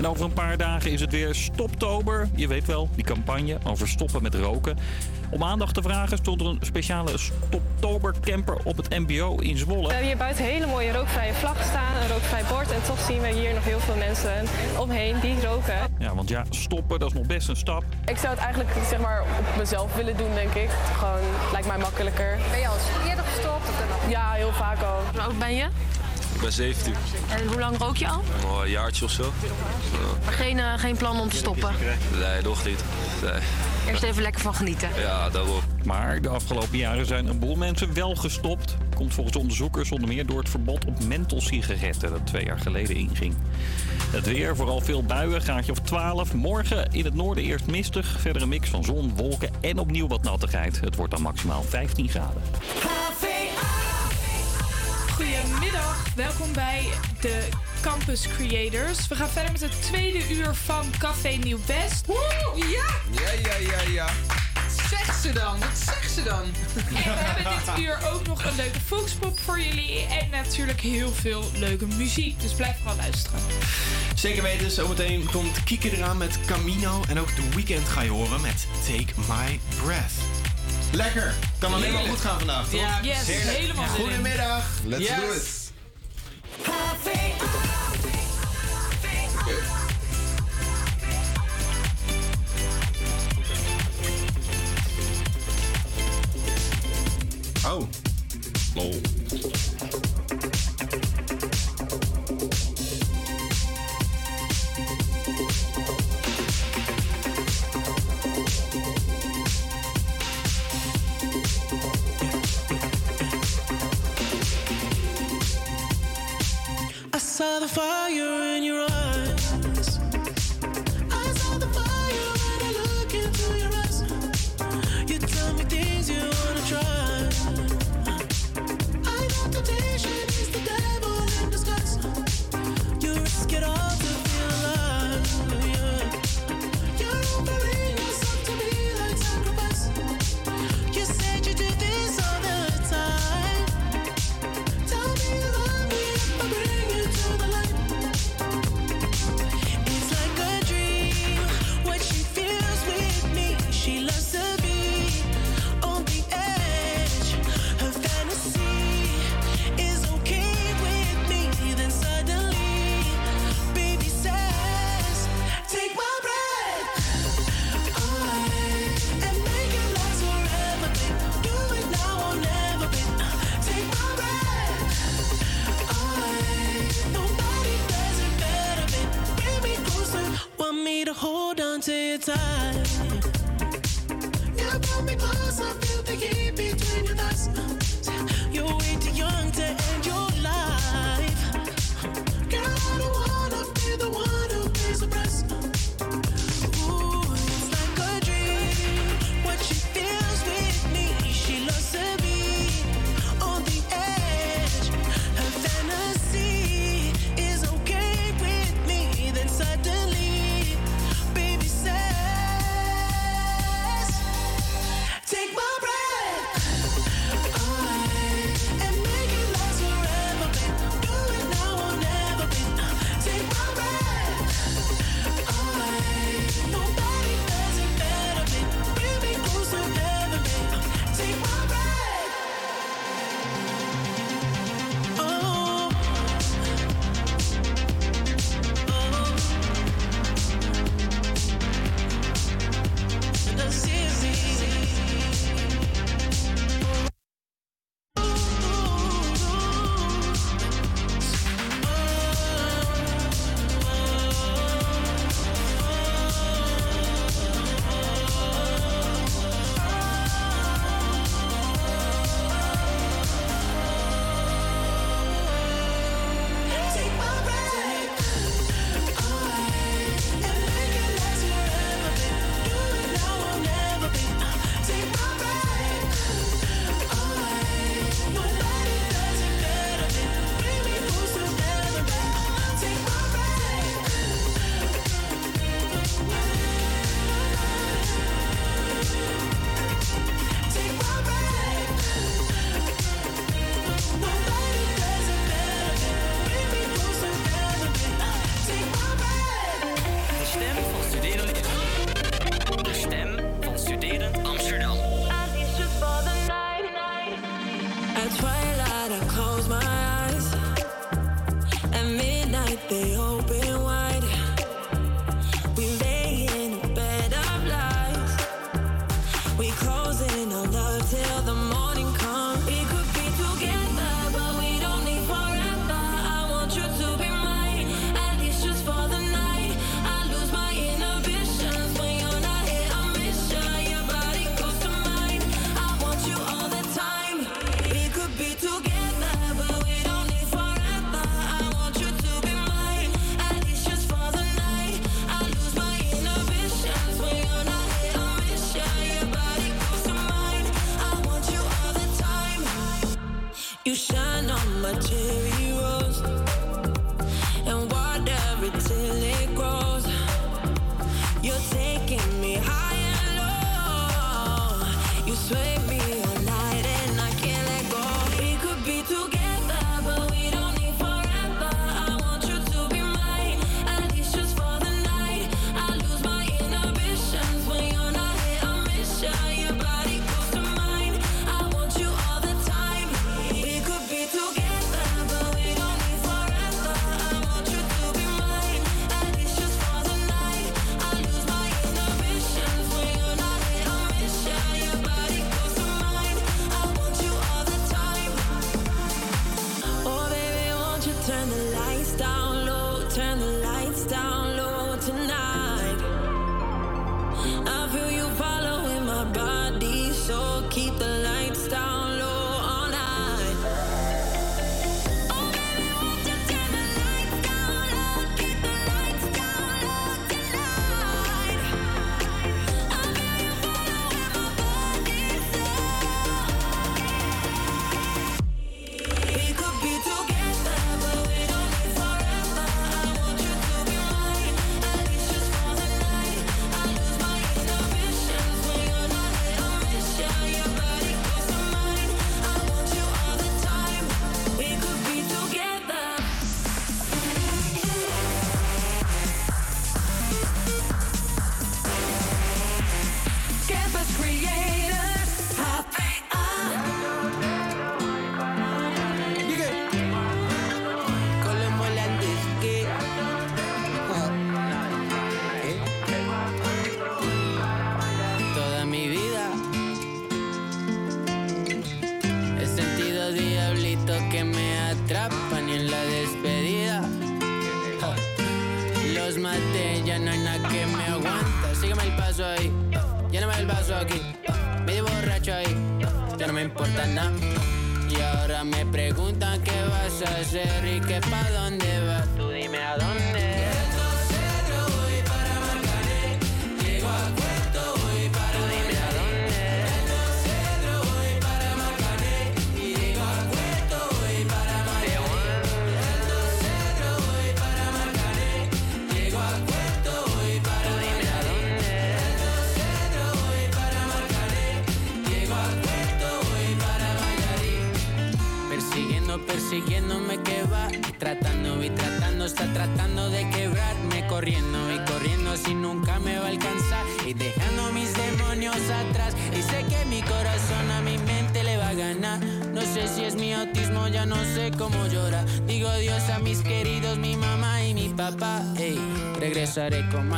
En over een paar dagen is het weer Stoptober. Je weet wel, die campagne over stoppen met roken. Om aandacht te vragen stond er een speciale Stoptober camper op het MBO in We Zwolle. hebben hier buiten hele mooie rookvrije vlaggen staan, een rookvrij bord. En toch zien we hier nog heel veel mensen omheen die roken. Ja, want ja, stoppen, dat is nog best een stap. Ik zou het eigenlijk zeg maar, op mezelf willen doen, denk ik. Gewoon lijkt mij makkelijker. Ben je al eerder gestopt? Of Ja, heel vaak al. Hoe oud ben je? Ik ben 17. En hoe lang rook je al? Een jaartje of zo. Maar geen, eh, geen plan om te stoppen. Nee, nog niet. Nee. Eerst even lekker van genieten. Ja, daarom. Maar de afgelopen jaren zijn een boel mensen wel gestopt. Komt volgens onderzoekers onder meer door het verbod op mentholsigaretten dat twee jaar geleden inging. Het weer, vooral veel buien, graadje of 12. Morgen in het noorden eerst mistig. Verder een mix van zon, wolken en opnieuw wat nattigheid. Het wordt dan maximaal 15 graden. Goedemiddag, welkom bij de Campus Creators. We gaan verder met het tweede uur van Café Nieuw West. Ja! Ja, ja, ja, ja. Zeg ze dan, wat zegt ze dan? En we hebben dit uur ook nog een leuke volkspop voor jullie. En natuurlijk heel veel leuke muziek. Dus blijf vooral luisteren. Zeker weten, zometeen komt Kieke eraan met Camino. En ook The Weeknd ga je horen met Take My Breath. Lekker. Kan alleen maar goed gaan vandaag, toch? Ja, yes, Heerlijk. helemaal in. Goedemiddag. Let's Yes. do it. Oh. Lol. Saw the fire in your eyes.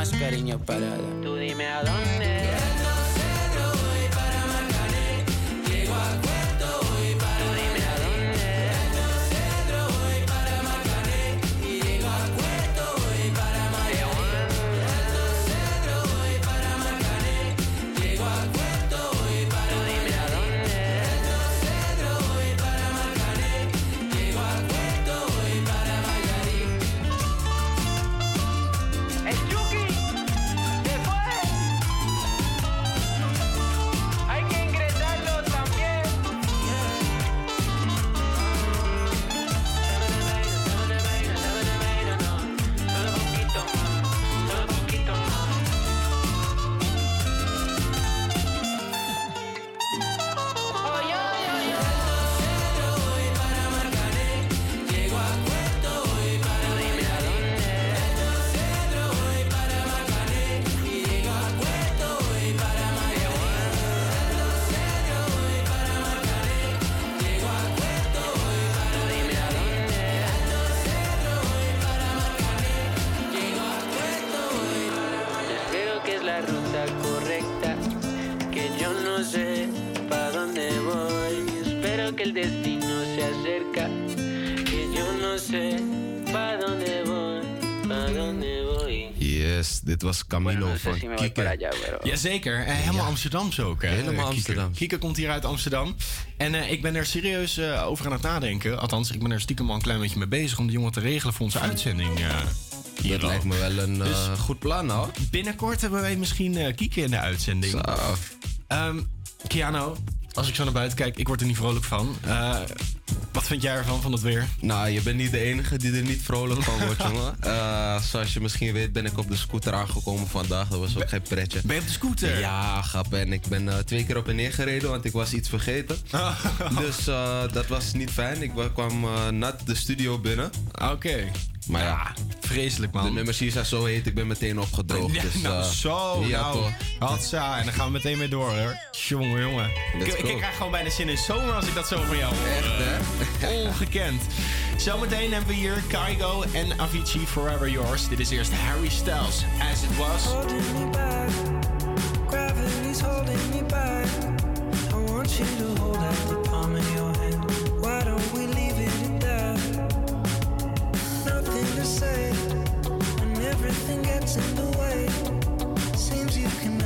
Más cariño para Was Camilo no sé van si Kieke. allá, pero- Jazeker, eh, helemaal Amsterdams ook. Hè? Helemaal. Amsterdam. Kieke komt hier uit Amsterdam. En eh, ik ben er serieus eh, over aan het nadenken. Althans, ik ben er stiekem al een klein beetje mee bezig om die jongen te regelen voor onze uitzending. eh hier Dat lijkt me wel een Dus- eh, goed plan hoor. Binnenkort hebben wij misschien eh Kieke in de uitzending. Ehm Kiano, als ik zo naar buiten kijk, ik word er niet vrolijk van. Eh, wat vind jij ervan, van het weer? Nou, je bent niet de enige die er niet vrolijk van wordt, jongen. Eh, zoals je misschien weet ben ik op de scooter aangekomen vandaag. Dat was ook geen pretje. Ben je op de scooter? Ja, grap. En ik ben eh, twee keer op en neer gereden, want ik was iets vergeten. Dus eh, dat was niet fijn. Ik wa- kwam nat de studio binnen. Oké. Maar ja, vreselijk man. De nummers hier zijn zo heet, ik ben meteen opgedroogd. Ja, dus, nou, eh, zo. Ja, nou. Hatsa, en dan gaan we meteen weer door hoor. Jongen, jongen. Ik, ik, krijg gewoon bijna zin in zomer als ik dat zo van jou hoor. Echt, hè? Ongekend. Zometeen hebben we hier Kaigo en Avicii Forever Yours. Dit is eerst Harry Styles, As It Was. Holding me back, gravity's holding me back. I want you to hold out the palm of your say when everything gets in the way seems you can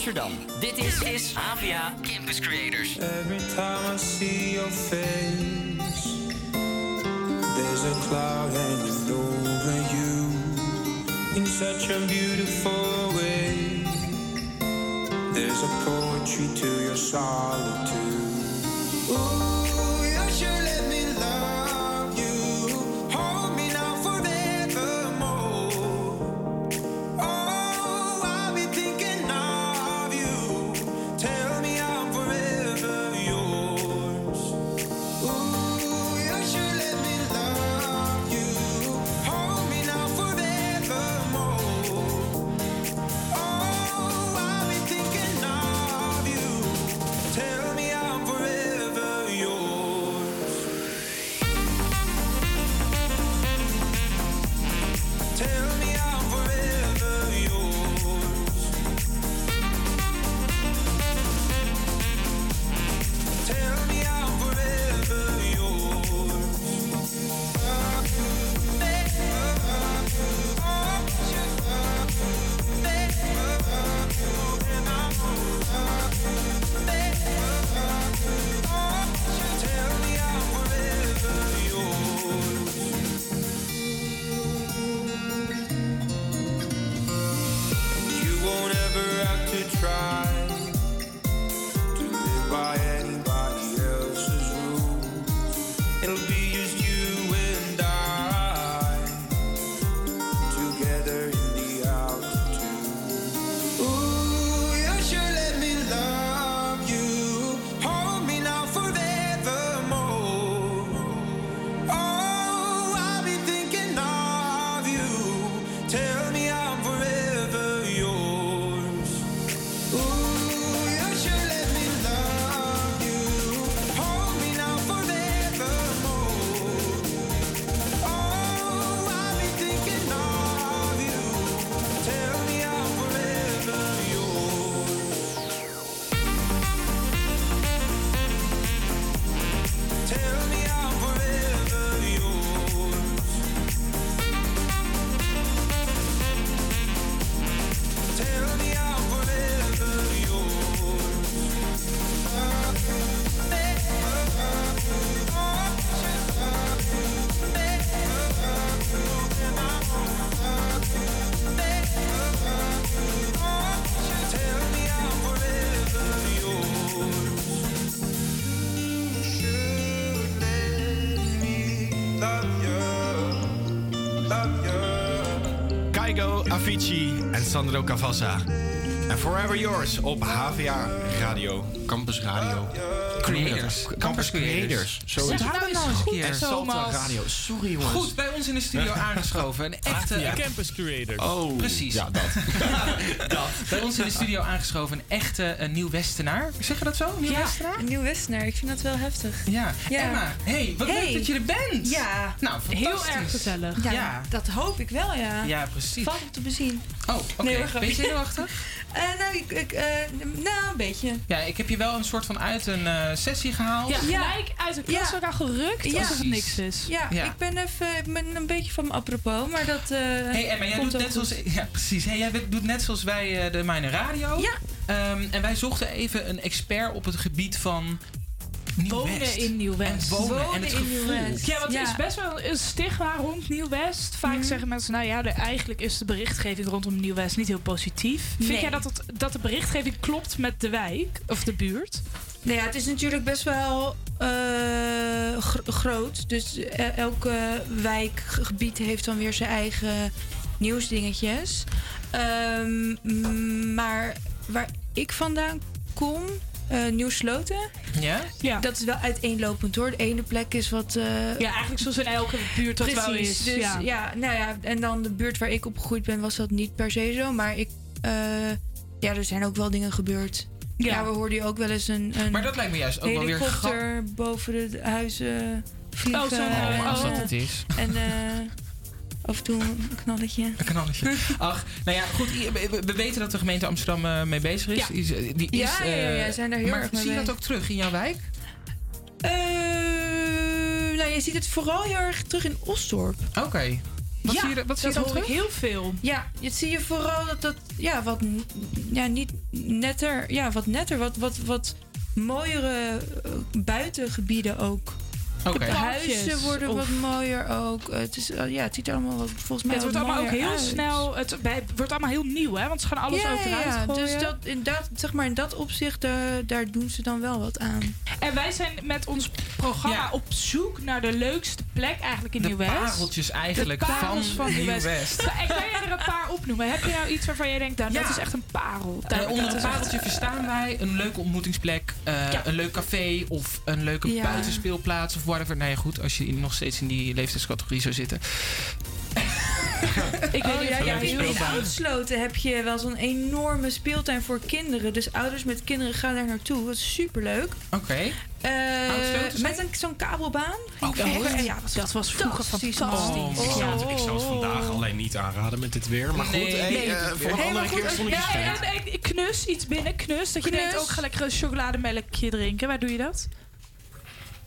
Amsterdam. Dit is, AVA Campus Creators. Every time I see your face, there's a cloud hanging over you in such a beautiful way. There's a poetry to your solitude. Ooh, Kaigo, Avicii en Sandro Cavazza. En Forever Yours op HVA Radio. Campus Radio. Creators. Campus Creators. Zo Zeg is het nou eens een keer. En Salta Radio. Sorry jongens. Goed, bij ons in de studio aangeschoven. Een echte... Ja. Campus Creators. Oh, Precies. Ja, dat. dat. Bij ons in de studio aangeschoven een echte een nieuw Westenaar. Zeg je dat zo? Nieuw Ja, Westenaar? een nieuw Westenaar. Ik vind dat wel heftig. Ja. Emma, hey, wat leuk dat je er bent. Ja. Nou, fantastisch. Heel erg gezellig. Ja, Ja. dat hoop ik wel, ja. Ja, precies. Valt op te bezien. Oh, oké. Nee, hoor, ben je grapje. zenuwachtig? Eh, nou, ik, ik, eh, nou, een beetje. Ja, ik heb je wel een soort van uit een eh, sessie gehaald. Ja, gelijk uit de klas elkaar gerukt alsof het niks is. Ja, Ja. ik ben even ik ben een beetje van me apropos, maar dat. eh Hey Emma, jij komt doet net zoals, ja, precies. Hey, jij doet net zoals wij eh, de Mijne Radio. Ja. Ehm, en wij zochten even een expert op het gebied van Wonen Nieuw-West. in Nieuw-West. En wonen, en het gevoel. Ja, want er is best wel een stigma rond Nieuw-West. Vaak Mhm. zeggen mensen, nou ja, de, eigenlijk is de berichtgeving rondom Nieuw-West niet heel positief. Vind Nee. jij dat, het, dat de berichtgeving klopt met de wijk of de buurt? Nou ja, het is natuurlijk best wel eh, gro- groot. Dus eh, elke wijkgebied heeft dan weer zijn eigen nieuwsdingetjes. Ehm, maar waar ik vandaan kom, eh Nieuw-Sloten, Ja? ja. dat is wel uiteenlopend hoor. De ene plek is wat... eh, Ja, eigenlijk zoals in elke buurt dat Precies, wel is. Dus ja. ja. nou ja, en dan de buurt waar ik opgegroeid ben, was dat niet per se zo. Maar ik, eh, ja, er zijn ook wel dingen gebeurd. Ja. Ja, we hoorden hier ook wel eens een, een Maar dat lijkt me juist ook wel weer helikopter boven de huizen vliegen. Oh, zo en, als dat eh, het is. En eh, af en toe een knalletje. Een knalletje. Ach, nou ja, goed. We, we weten dat de gemeente Amsterdam eh, mee bezig is. Ja. Die is, eh, die is Ja, ja, ja, eh, zijn daar heel maar erg mee zie je dat ook terug in jouw wijk? Eh, nou, je ziet het vooral heel erg terug in Osdorp. Oké. Wat ja, zie je wat zie je dat dan hoor ik terug? heel veel. Ja, het zie je vooral dat dat ja, wat ja, niet netter, ja, wat netter, wat wat wat mooiere buitengebieden ook. Oké. De huizen worden of- wat mooier ook. Het is eh, ja, het ziet er allemaal wat, volgens mij het wordt allemaal ook heel uit. snel. Het wordt allemaal heel nieuw, hè? Want ze gaan alles ja, eruit ja, gooien. dus dat in dat zeg maar in dat opzicht daar, daar doen ze dan wel wat aan. En wij zijn met ons programma op zoek naar de leukste plek eigenlijk in De Nieuw-West. pareltjes eigenlijk de parels van van Nieuw-West. En kan je er een paar opnoemen? Heb je nou iets waarvan jij denkt, nou, dat is echt een parel? Eh, onder dat het is echt- pareltje verstaan wij een leuke ontmoetingsplek, eh, Ja. een leuk café of een leuke Ja. buitenspeelplaats of whatever. Nou ja, goed, als je nog steeds in die leeftijdscategorie zou zitten. Ik weet Oh, niet ja, in. Oudsloten heb je wel zo'n enorme speeltuin voor kinderen. Dus ouders met kinderen gaan daar naartoe. Dat is superleuk. Oké. Eh, zei met een, zo'n kabelbaan. Oh, ja, dat was vroeger fantastisch. Oh, ik, zou het, ik zou het Oh. vandaag alleen niet aanraden met dit weer. Maar goed, Nee, hey, nee. eh, voor een Hey, andere goed, keer ja, knus, iets binnen, knus. Dat je denkt, ook ga lekker een chocolademelkje drinken. Waar doe je dat?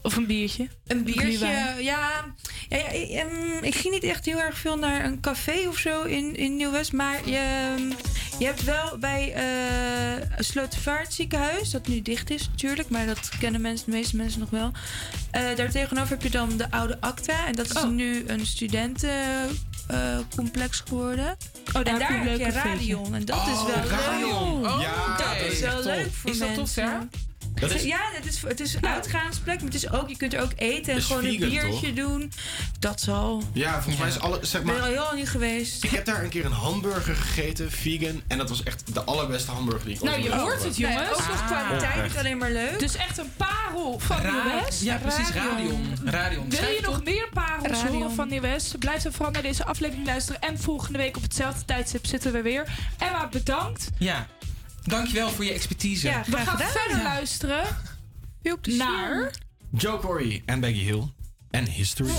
Of een biertje? Een biertje, ja. ja, ja ik, ehm, ik ging niet echt heel erg veel naar een café of zo in, in Nieuw-West. Maar je, ehm, je hebt wel bij eh Slotervaart ziekenhuis, dat nu dicht is natuurlijk. Maar dat kennen mensen, de meeste mensen nog wel. Eh daar tegenover heb je dan de oude Acta. En dat is Oh. nu een studentencomplex geworden. daar en heb je daar een heb je cafeetje. Radion. En dat Oh, is wel Radion. leuk. Oh, ja, dat is wel Tof. leuk voor Is dat tof, mensen. Dat is- Ja, het is, het is een uitgaansplek, maar het is ook, je kunt er ook eten en is gewoon een biertje doen. Dat zal. Ja, volgens mij is alle, zeg Ik ben maar... er al heel lang niet geweest. Ik heb daar een keer een hamburger gegeten, vegan. En dat was echt de allerbeste hamburger die ik Nou, ooit je heb hoort het, jongens. Nee, ook nog kwaliteit, Oh, niet alleen maar leuk. Dus echt een parel van Ra- Nieuw-West. Ja, precies, Radion. Radion. Wil je nog meer parels horen van Nieuw-West? Blijf dan vooral naar deze aflevering luisteren. En volgende week op hetzelfde tijdstip zitten we weer. Emma, bedankt. Ja. Dankjewel voor je expertise. Ja, we gaan gedaan, verder ja. luisteren Veel plezier. naar... Joe Corey en Baggy Hill. En History.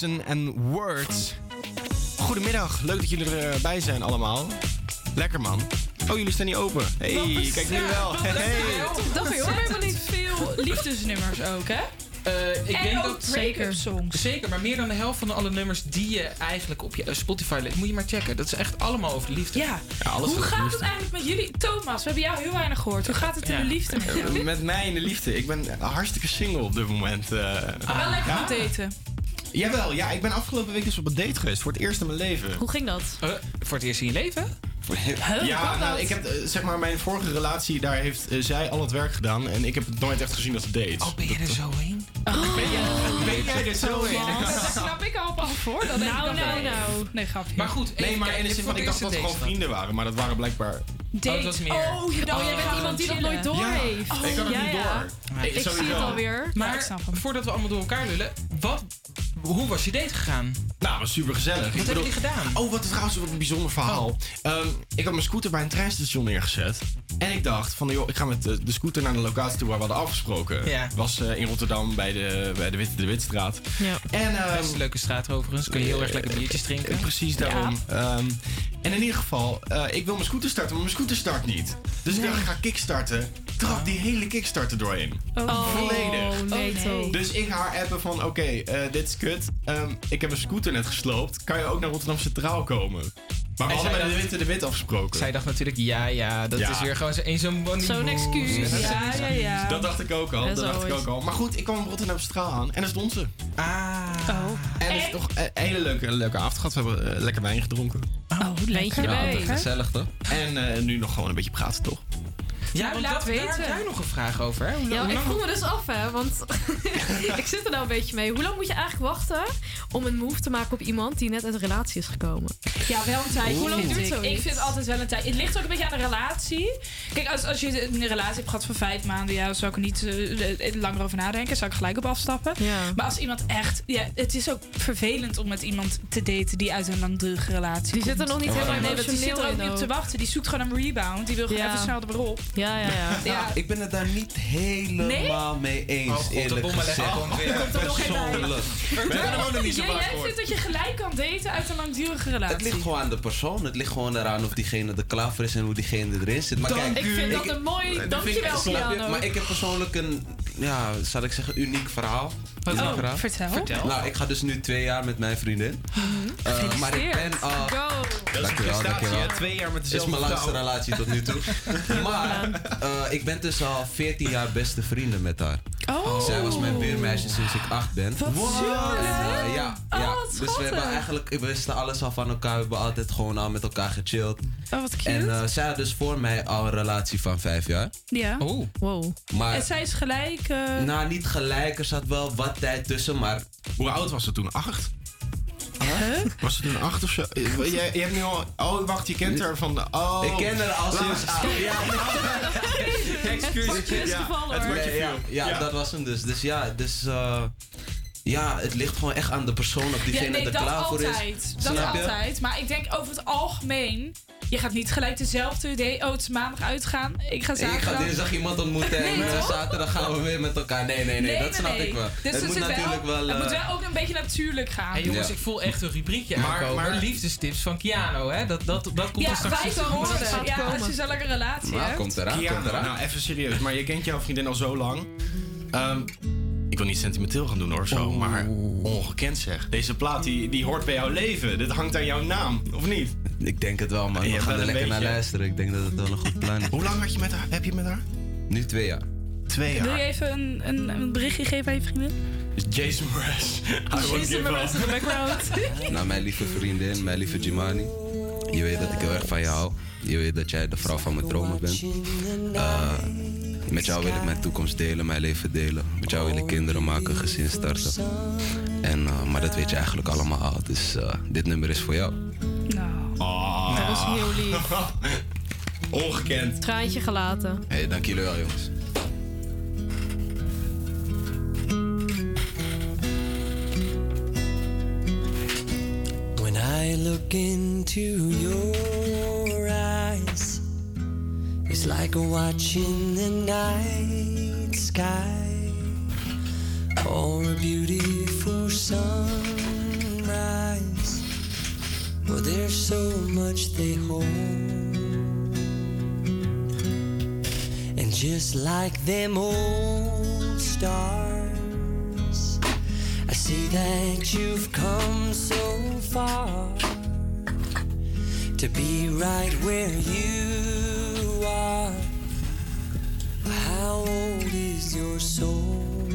En Words. Goedemiddag, leuk dat jullie erbij zijn allemaal. Lekker man. Oh, jullie staan niet open. Hey, kijk nu wel. Hey. Dat je hoor helemaal niet veel liefdesnummers ook, hè? Eh, ik En denk ook dat break-up songs. Zeker, maar meer dan de helft van alle nummers die je eigenlijk op je Spotify legt, moet je maar checken. Dat is echt allemaal over de liefde. Ja. alles Hoe over de gaat liefde. het eigenlijk met jullie? Thomas, we hebben jou heel weinig gehoord. Hoe gaat het in Ja. de liefde met jou? Met mij in de liefde. Ik ben hartstikke single op dit moment. eh. Wel lekker Ja. eten. Jawel, ja, ik ben afgelopen week dus op een date geweest. Voor het eerst in mijn leven. Hoe ging dat? Eh, voor het eerst in je leven? ja, nou, ik heb eh, zeg maar mijn vorige relatie, daar heeft eh, zij al het werk gedaan. En ik heb het nooit echt gezien als een date. Oh, ben je er zo heen? Ben jij, ben jij er zo in? Daar snap ik al af ik Nou, nou, nou. Nee, grapje. Maar goed, Nee, even maar in de zin van, ik dacht dat het gewoon vrienden waren. Maar dat waren blijkbaar... Date. Oh, dat meer. Oh, je dacht, Oh, jij bent oh, iemand die dat nooit door heeft. ik had het ja, niet ja. door. Ja, Ik zie het alweer. Maar voordat we allemaal door elkaar lullen, wat, hoe was je date gegaan? Nou, was super gezellig. Wat hebben jullie gedaan? Oh, wat trouwens wat een bijzonder verhaal. Ehm, ik had mijn scooter bij een treinstation neergezet. En ik dacht van, joh, ik ga met de, de scooter naar de locatie toe waar we hadden afgesproken. Ja. Was eh, in Rotterdam bij de, bij de, Witte, de Witstraat. Ja. En, ehm, Best een leuke straat overigens. Kun je heel erg lekker biertjes drinken. Eh, Precies daarom. Ehm, en in ieder geval, eh, ik wil mijn scooter starten, maar mijn scooter start niet. Dus ik dacht, ik ga kickstarten. Trap die hele kickstarter doorheen. Oh, Volledig. nee, Oh, nee. Dus ik haar appen van, oké, eh, dit is kut. Ehm, ik heb een scooter net gesloopt. Kan je ook naar Rotterdam Centraal komen? Maar we En hadden bij de Witte de Wit afgesproken. Zij dacht natuurlijk, ja, ja, dat Ja. is weer gewoon zo'n money Zo'n move. excuus. Ja, ja, ja. Dat dacht ik ook al. Ja, Dat dacht ik ook al. Maar goed, ik kwam op Rotterdam Centraal aan en daar stond ze. Ah. Oh. En het is toch een hele leuke, leuke avond gehad. We hebben eh, lekker wijn gedronken. Oh, lekker. erbij. Gezellig toch? En eh, nu nog gewoon een beetje praten, toch? Ja, Nou, want laat dat, daar weten. heb jij nog een vraag over, hè? Hoe, Ja, hoe ik vroeg me dus af, hè, want ik zit er nou een beetje mee. Hoe lang moet je eigenlijk wachten om een move te maken op iemand die net uit een relatie is gekomen? Ja, wel een tijd. Hoe lang duurt ik. zoiets? Ik vind altijd wel een tijd. Het ligt ook een beetje aan de relatie. Kijk, als, als je een relatie hebt gehad van vijf maanden, ja, zou ik er niet eh, eh, langer over nadenken. Zou ik gelijk op afstappen. Ja. Maar als iemand echt, ja, het is ook vervelend om met iemand te daten die uit een langdurige relatie Die komt. zit er nog niet Oh, helemaal nee, want die zit er ook niet op in te wachten. Die zoekt gewoon een rebound. Die wil gewoon Ja. even snel erop. Ja, ja, ja. Ja. Ik ben het daar niet helemaal mee eens, Oh, de eerlijk gezegd. leggen gewoon weer. Komt er nog. Persoonlijk. We hebben hem ook nog niet zo Jij, vindt dat je gelijk kan daten uit een langdurige relatie? Het ligt gewoon aan de persoon. Het ligt gewoon eraan of diegene er klaar voor is en hoe diegene erin zit. Maar Dank kijk, Ik vind dat een mooi dankjewel? Piano. Maar ik heb persoonlijk een, ja, zal ik zeggen, uniek verhaal. Oh, verhaal. vertel. Vertel. Nou, ik ga dus nu twee jaar met mijn vriendin. Eh, maar ik ben al... Go. Dat is een prestatie, dankjewel. hè? Twee jaar met Dit is dezelfde mijn langste relatie tot nu toe. maar eh, ik ben dus al 14 jaar beste vrienden met haar. Oh. Zij was mijn buurmeisje sinds ik 8 ben. Wat. En, eh, ja, Oh, ja. wat dus we hebben eigenlijk, we wisten alles al van elkaar. We hebben altijd gewoon al met elkaar gechilled. Oh, wat cute. En eh, zij had dus voor mij al een relatie van 5 jaar. ja. Oh. Wow. Maar, En zij is gelijk... eh, nou niet gelijk, er zat wel wat tijd tussen, maar Hoe oud was ze toen? Was ze toen acht of zo? Eh, Jij, je hebt nu al... Oh, wacht, je kent haar van de... Oh. ik ken haar al sinds... Ah, ja, Excuus. is Ja, gevallen, het hoor. wordt je ja, dat was hem dus. Dus ja, dus, eh, ja, het ligt gewoon echt aan de persoon of diegene ja, nee, er dat klaar voor is. altijd. Dat je? altijd. Maar ik denk over het algemeen je gaat niet gelijk dezelfde idee. Oh, het is maandag uitgaan. Ik ga Ik zaterdag. ga dinsdag iemand ontmoeten en Nee, eh, toch? zaterdag gaan we weer met elkaar. Nee, nee, nee, dat snap nee. ik wel. Dus het er moet natuurlijk wel. Het eh, moet wel ook een beetje natuurlijk gaan. Hey jongens, Ja. ik voel echt een rubriekje Maar- aankomen. maar- liefdestips van Kiano, hè? Dat, dat, dat komt er Ja, straks wij horen. Dat Ja, komen. als je zo'n lekkere relatie Maar hebt. komt eraan, komt eraan. nou even serieus, maar je kent jouw vriendin al zo lang. Ehm, ik wil niet sentimenteel gaan doen hoor, zo, maar ongekend zeg. Deze plaat die, die hoort bij jouw leven. Dit hangt aan jouw naam, of niet? Ik denk het wel, man. Je We gaan er lekker naar luisteren. Ik denk dat het wel een goed plan is. Hoe lang had je met haar, heb je met haar? Nu twee jaar. Twee Wil jaar. je even een, een, een berichtje geven aan je vriendin? Dus Jason Mraz. Jason Mraz in de background. Nou, mijn lieve vriendin, mijn lieve Jimani. Je weet dat ik heel erg van je hou. Je weet dat jij de vrouw van mijn dromen bent. Eh, met jou wil ik mijn toekomst delen, mijn leven delen. Met jou wil ik kinderen maken, gezin starten. En, eh, maar dat weet je eigenlijk allemaal al. Dus eh, dit nummer is voor jou. Nou, dat is heel lief. Ongekend. Traantje gelaten. Hey, dank jullie wel, jongens. When I look into your eyes, it's like watching the night sky or a beautiful sunrise. Well, there's so much they hold, and just like them old stars. I see that you've come so far to be right where you are. How old is your soul?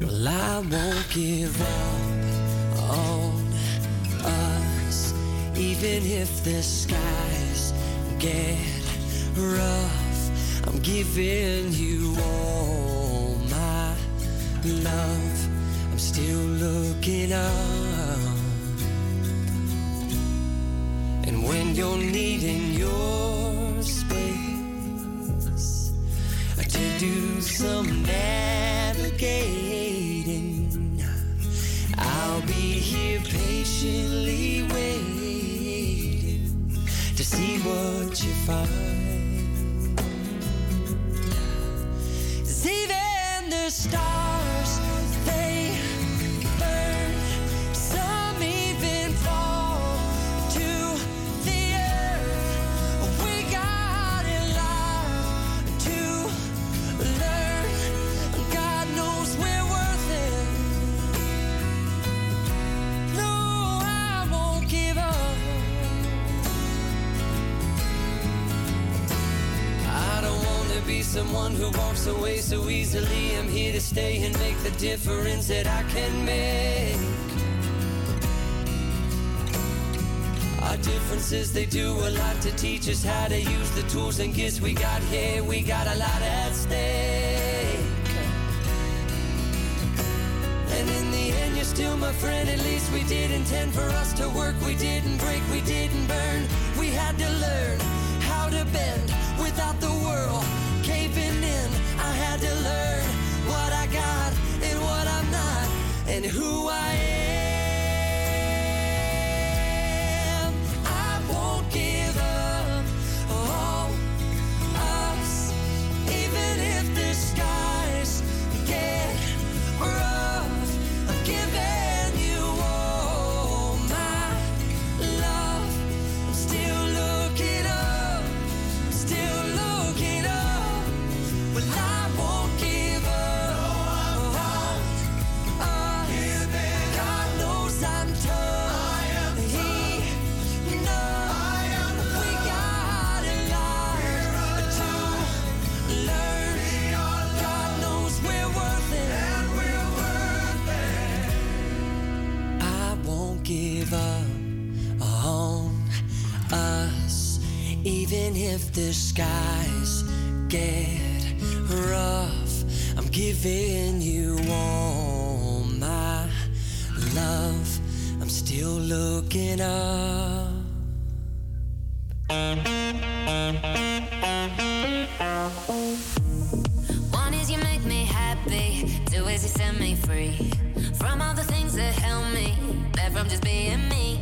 Well, I won't give up on us, even if the skies get rough. I'm giving you all my love. I'm still looking up. You're needing your space to do some navigating, I'll be here patiently waiting to see what you find. 'Cause even the stars, difference that I can make. Our differences, they do a lot to teach us how to use the tools and gifts we got here. We got a lot at stake. And in the end, you're still my friend. At least we did intend for us to work. We didn't break, we didn't burn. We had to learn how to bend without the world caving in. I had to learn who I am. Skies get rough. I'm giving you all my love. I'm still looking up. One is you make me happy, two is you set me free from all the things that help me back from just being me.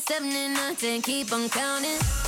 Seven, and nine, ten. Keep on counting.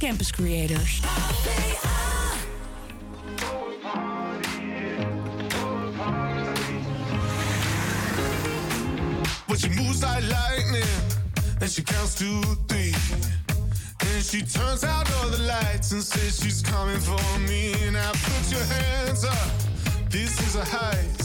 Campus Creators. But she moves like lightning, and she counts to three. Then she turns out all the lights and says she's coming for me. Now put your hands up, this is a heist.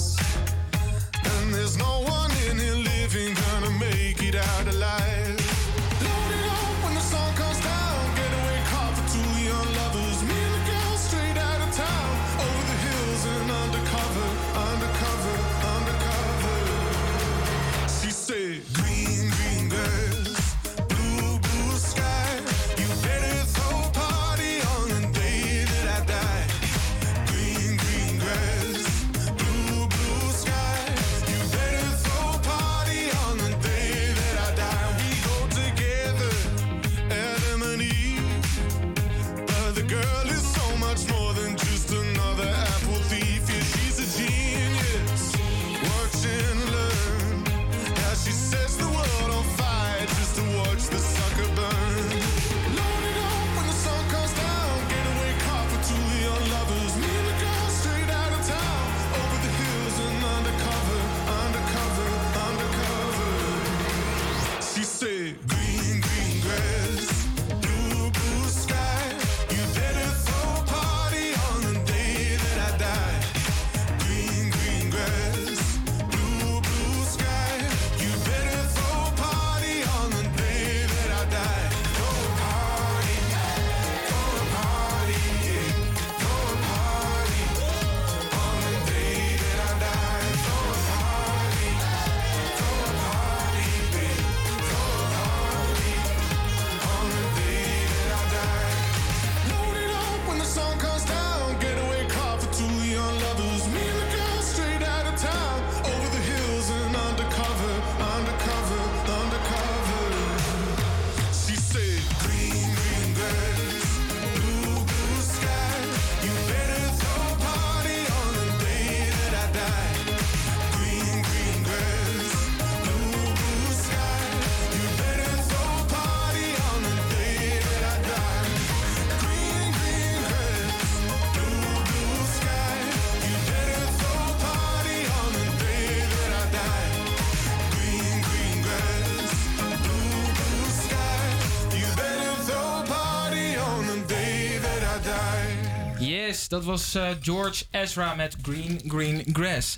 Dat was eh, George Ezra met Green Green Grass.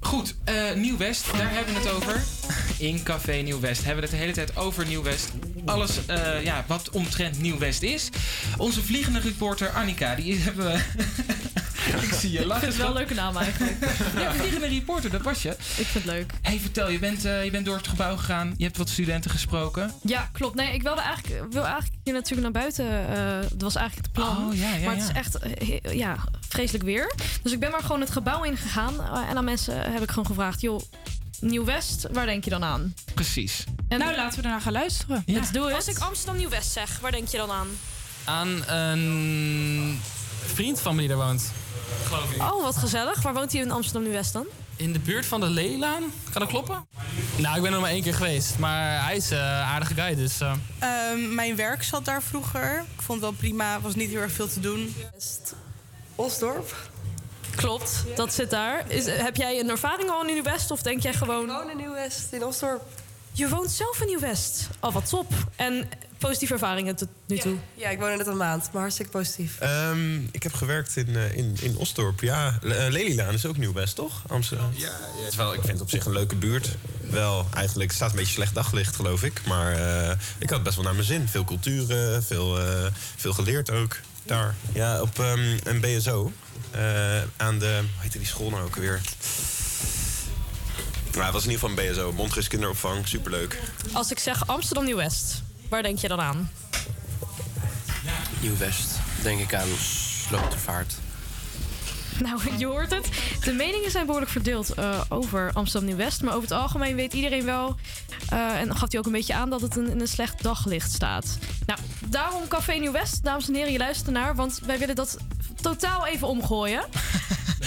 Goed, eh, Nieuw-West, daar hebben we het over. In Café Nieuw-West hebben we het de hele tijd over Nieuw-West. Alles eh, ja, wat omtrent Nieuw-West is. Onze vliegende reporter Annika, die hebben we... Ik zie je lachen. Dat is wel een leuke naam eigenlijk. Ja, vliegende reporter, dat was je. Ik vind het leuk. hey, vertel, je bent, eh, je bent door het gebouw gegaan. Je hebt wat studenten gesproken. Ja, klopt. Nee, ik wilde eigenlijk, wil eigenlijk hier natuurlijk naar buiten. eh, dat was eigenlijk het plan. Oh, ja, ja, maar het is echt eh, ja, vreselijk weer. Dus ik ben maar gewoon het gebouw ingegaan. en aan mensen heb ik gewoon gevraagd... joh, Nieuw-West, waar denk je dan aan? Precies. En nou, laten we daarna gaan luisteren. Let's do it. Als ik Amsterdam Nieuw-West zeg, waar denk je dan aan? Aan een vriend van me die daar woont. Geloof ik. Oh, wat gezellig. Waar woont hij in Amsterdam Nieuw-West dan? In de buurt van de Leelaan. Kan dat kloppen? Nou, ik ben er maar één keer geweest. Maar hij is een aardige guy, dus... eh, Ehm, mijn werk zat daar vroeger. Ik vond het wel prima, was niet heel erg veel te doen. Osdorp. Klopt, dat zit daar. Is, heb jij een ervaring al in Nieuw-West of denk jij gewoon... Ik woon in Nieuw-West, in Osdorp. Je woont zelf in Nieuw-West? Oh, wat top. En positieve ervaringen tot nu toe? Ja, ik woon er net een maand, maar hartstikke positief. Ehm, ik heb gewerkt in, eh, in, in Osdorp. Ja, eh, Lelylaan is ook Nieuw-West, toch? Amsterdam. Ja, is wel, ik vind het op zich een leuke buurt. wel eigenlijk. Het staat een beetje slecht daglicht, geloof ik. Maar eh, ik had best wel naar mijn zin. Veel cultuur, eh, veel, eh, veel geleerd ook daar. Ja, op ehm, een BSO. eh, aan de, hoe heette die school nou ook weer? Nou, het was in ieder geval een BSO. Mondgis kinderopvang, superleuk. Als ik zeg Amsterdam Nieuw-West, waar denk je dan aan? Nieuw-West. Denk ik aan Slotervaart. Nou, je hoort het. De meningen zijn behoorlijk verdeeld eh, over Amsterdam Nieuw-West. Maar over het algemeen weet iedereen wel... eh, en gaf hij ook een beetje aan dat het een, in een slecht daglicht staat. Nou, daarom Café Nieuw-West. Dames en heren, je luistert naar. Want wij willen dat totaal even omgooien.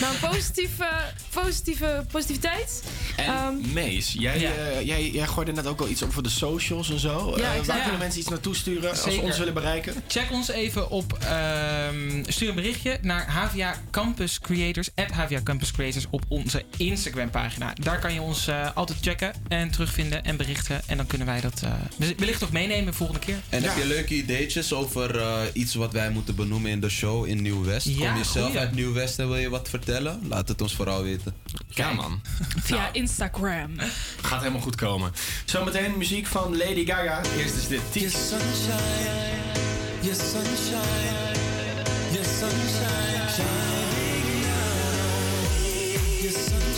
Naar een positieve, positieve positiviteit. En Ehm, Mees, jij, ja. eh, jij, jij gooide net ook al iets op voor de socials en zo. Ja, Eh, waar Ja. kunnen mensen iets naartoe sturen als ze ons willen bereiken? Check ons even op. ehm, stuur een berichtje naar HVA Campus Creators. At HVA Campus Creators op onze Instagram pagina. Daar kan je ons eh, altijd checken en terugvinden en berichten. En dan kunnen wij dat eh, wellicht ook meenemen volgende keer. En heb je leuke ideetjes over eh, iets wat wij moeten benoemen in de show in Nieuw-West? Ja, Kom je zelf goeie. uit Nieuw-West en wil je wat vertellen? Laat het ons vooral weten. Ja, man. Via Instagram. Gaat helemaal goed komen. Zometeen muziek van Lady Gaga. Eerst is dit. Your sunshine, your sunshine, shining down. Your sunshine,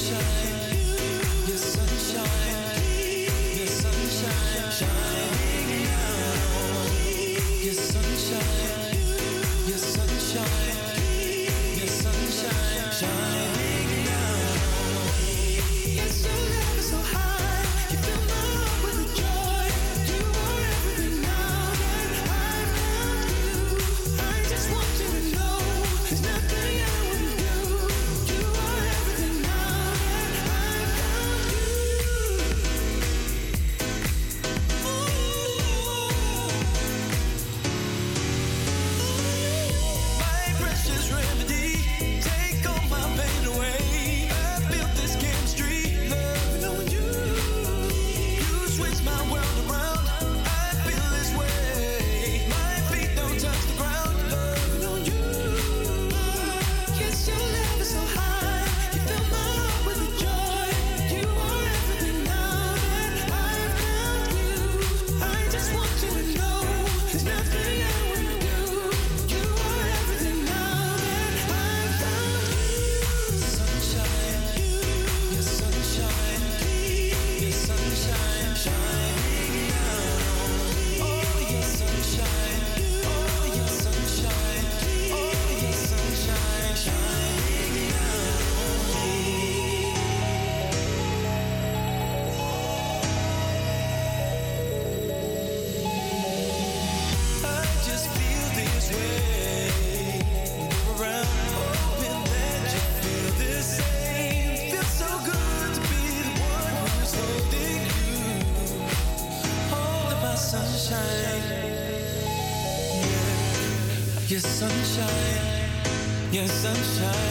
sunshine,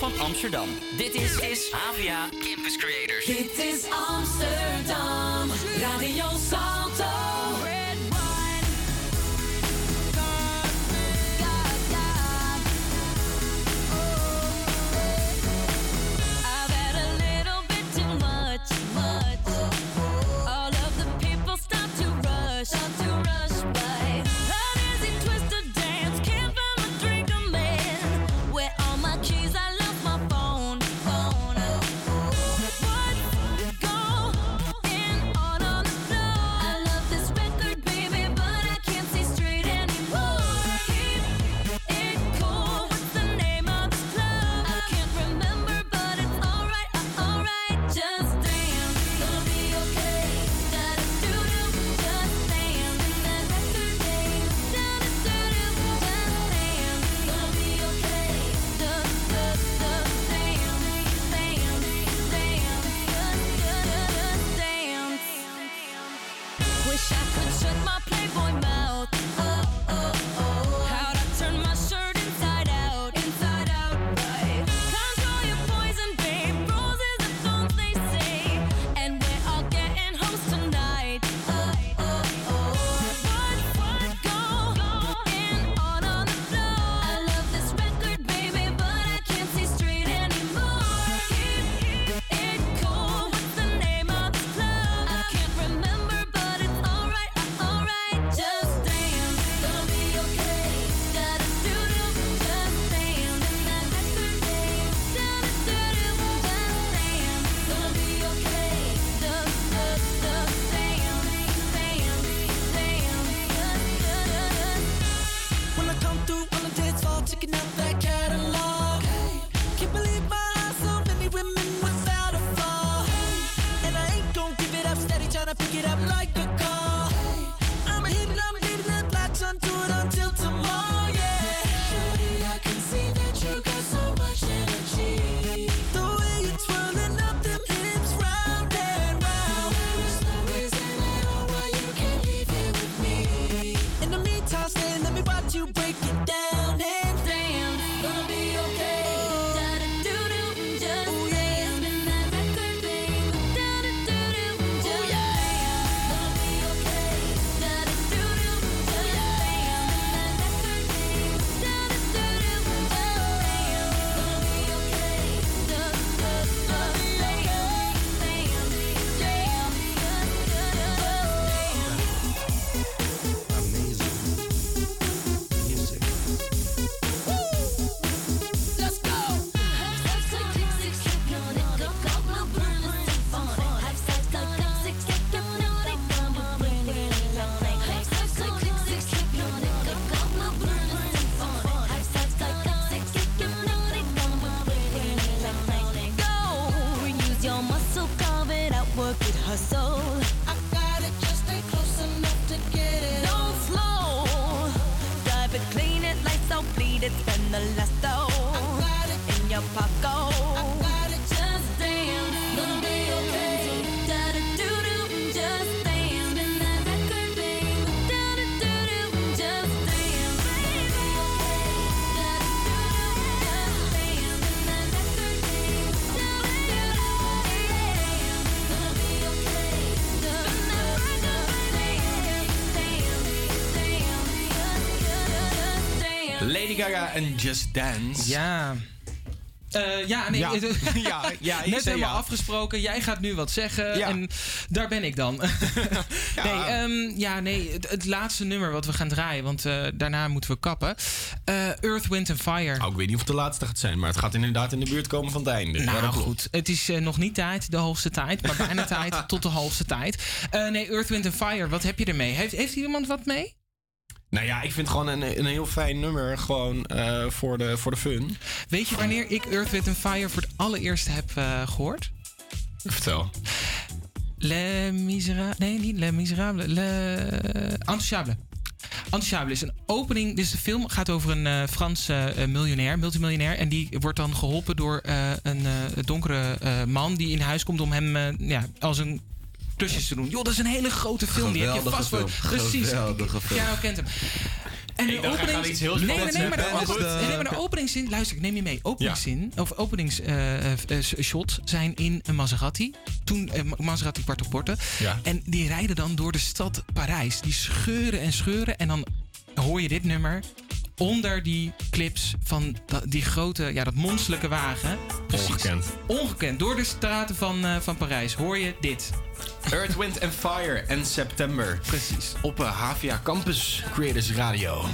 van Amsterdam. Dit is, is HVA Gaga en Just Dance. Ja. Eh, ja, nee. Ja. het- Ja, ja, ik Net zei helemaal ja. afgesproken. Jij gaat nu wat zeggen. En daar ben ik dan. Nee, ehm, ja, nee. Het, het laatste nummer wat we gaan draaien. Want eh, daarna moeten we kappen. Eh, Earth, Wind and Fire. Oh, ik weet niet of het de laatste gaat zijn, maar het gaat inderdaad in de buurt komen van het einde. Nou dat goed, het is nog niet tijd, de hoogste tijd, maar bijna tijd tot de hoogste tijd. Eh, nee, Earth, Wind and Fire, wat heb je ermee? Heeft, heeft iemand wat mee? Nou ja, ik vind het gewoon een, een heel fijn nummer gewoon eh, voor, de, voor de fun. Weet je wanneer ik Earth, Wind and Fire voor het allereerst heb eh, gehoord? Vertel. Les Miserables. Nee, niet Les Miserables. Le... Intouchable. Intouchable is een opening. Dus de film gaat over een eh Franse miljonair, multimiljonair. En die wordt dan geholpen door een donkere man die in huis komt om hem ja, als een klusjes te doen. Joh, dat is een hele grote film. die heb je vast wel. Precies. Geweldige film. Ja, kent hem. En de opening. iets heel nee, nee, spannends nee, maar de, zeggen. open- de- nee, maar de openingszin. Luister, ik neem je mee. Openingszin. Of openingsshot zijn in een Maserati. Toen eh, Maserati kwart op porten. Ja. En die rijden dan door de stad Parijs. Die scheuren en scheuren. En dan hoor je dit nummer. Onder die clips van die grote, ja, dat monsterlijke wagen. Precies. Ongekend. Ongekend. Door de straten van, eh, van Parijs hoor je dit. Earth, Wind and Fire en September. Precies. Op uh, HVA Campus Creators Radio.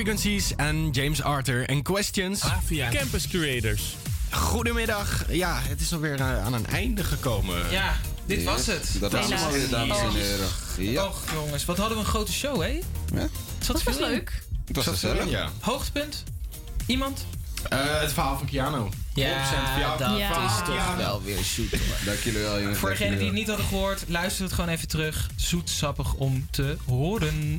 Frequencies en James Arthur en Questions. Campus Creators. Goedemiddag. Ja, het is alweer eh, aan een einde gekomen. Ja, dit was het. Dat was het weer, dames en heren. Ja. Och, jongens, wat hadden we een grote show, hè? Ja. Dat was leuk. Het was gezellig. Ja. Hoogtepunt? Iemand? Eh, het verhaal van Keanu. 100% Ja, verhaal- dat is toch wel weer zoet. hoor. Dank jullie wel, jongens. Voor degenen die het niet hadden gehoord, luister het gewoon even terug. Zoetsappig om te horen.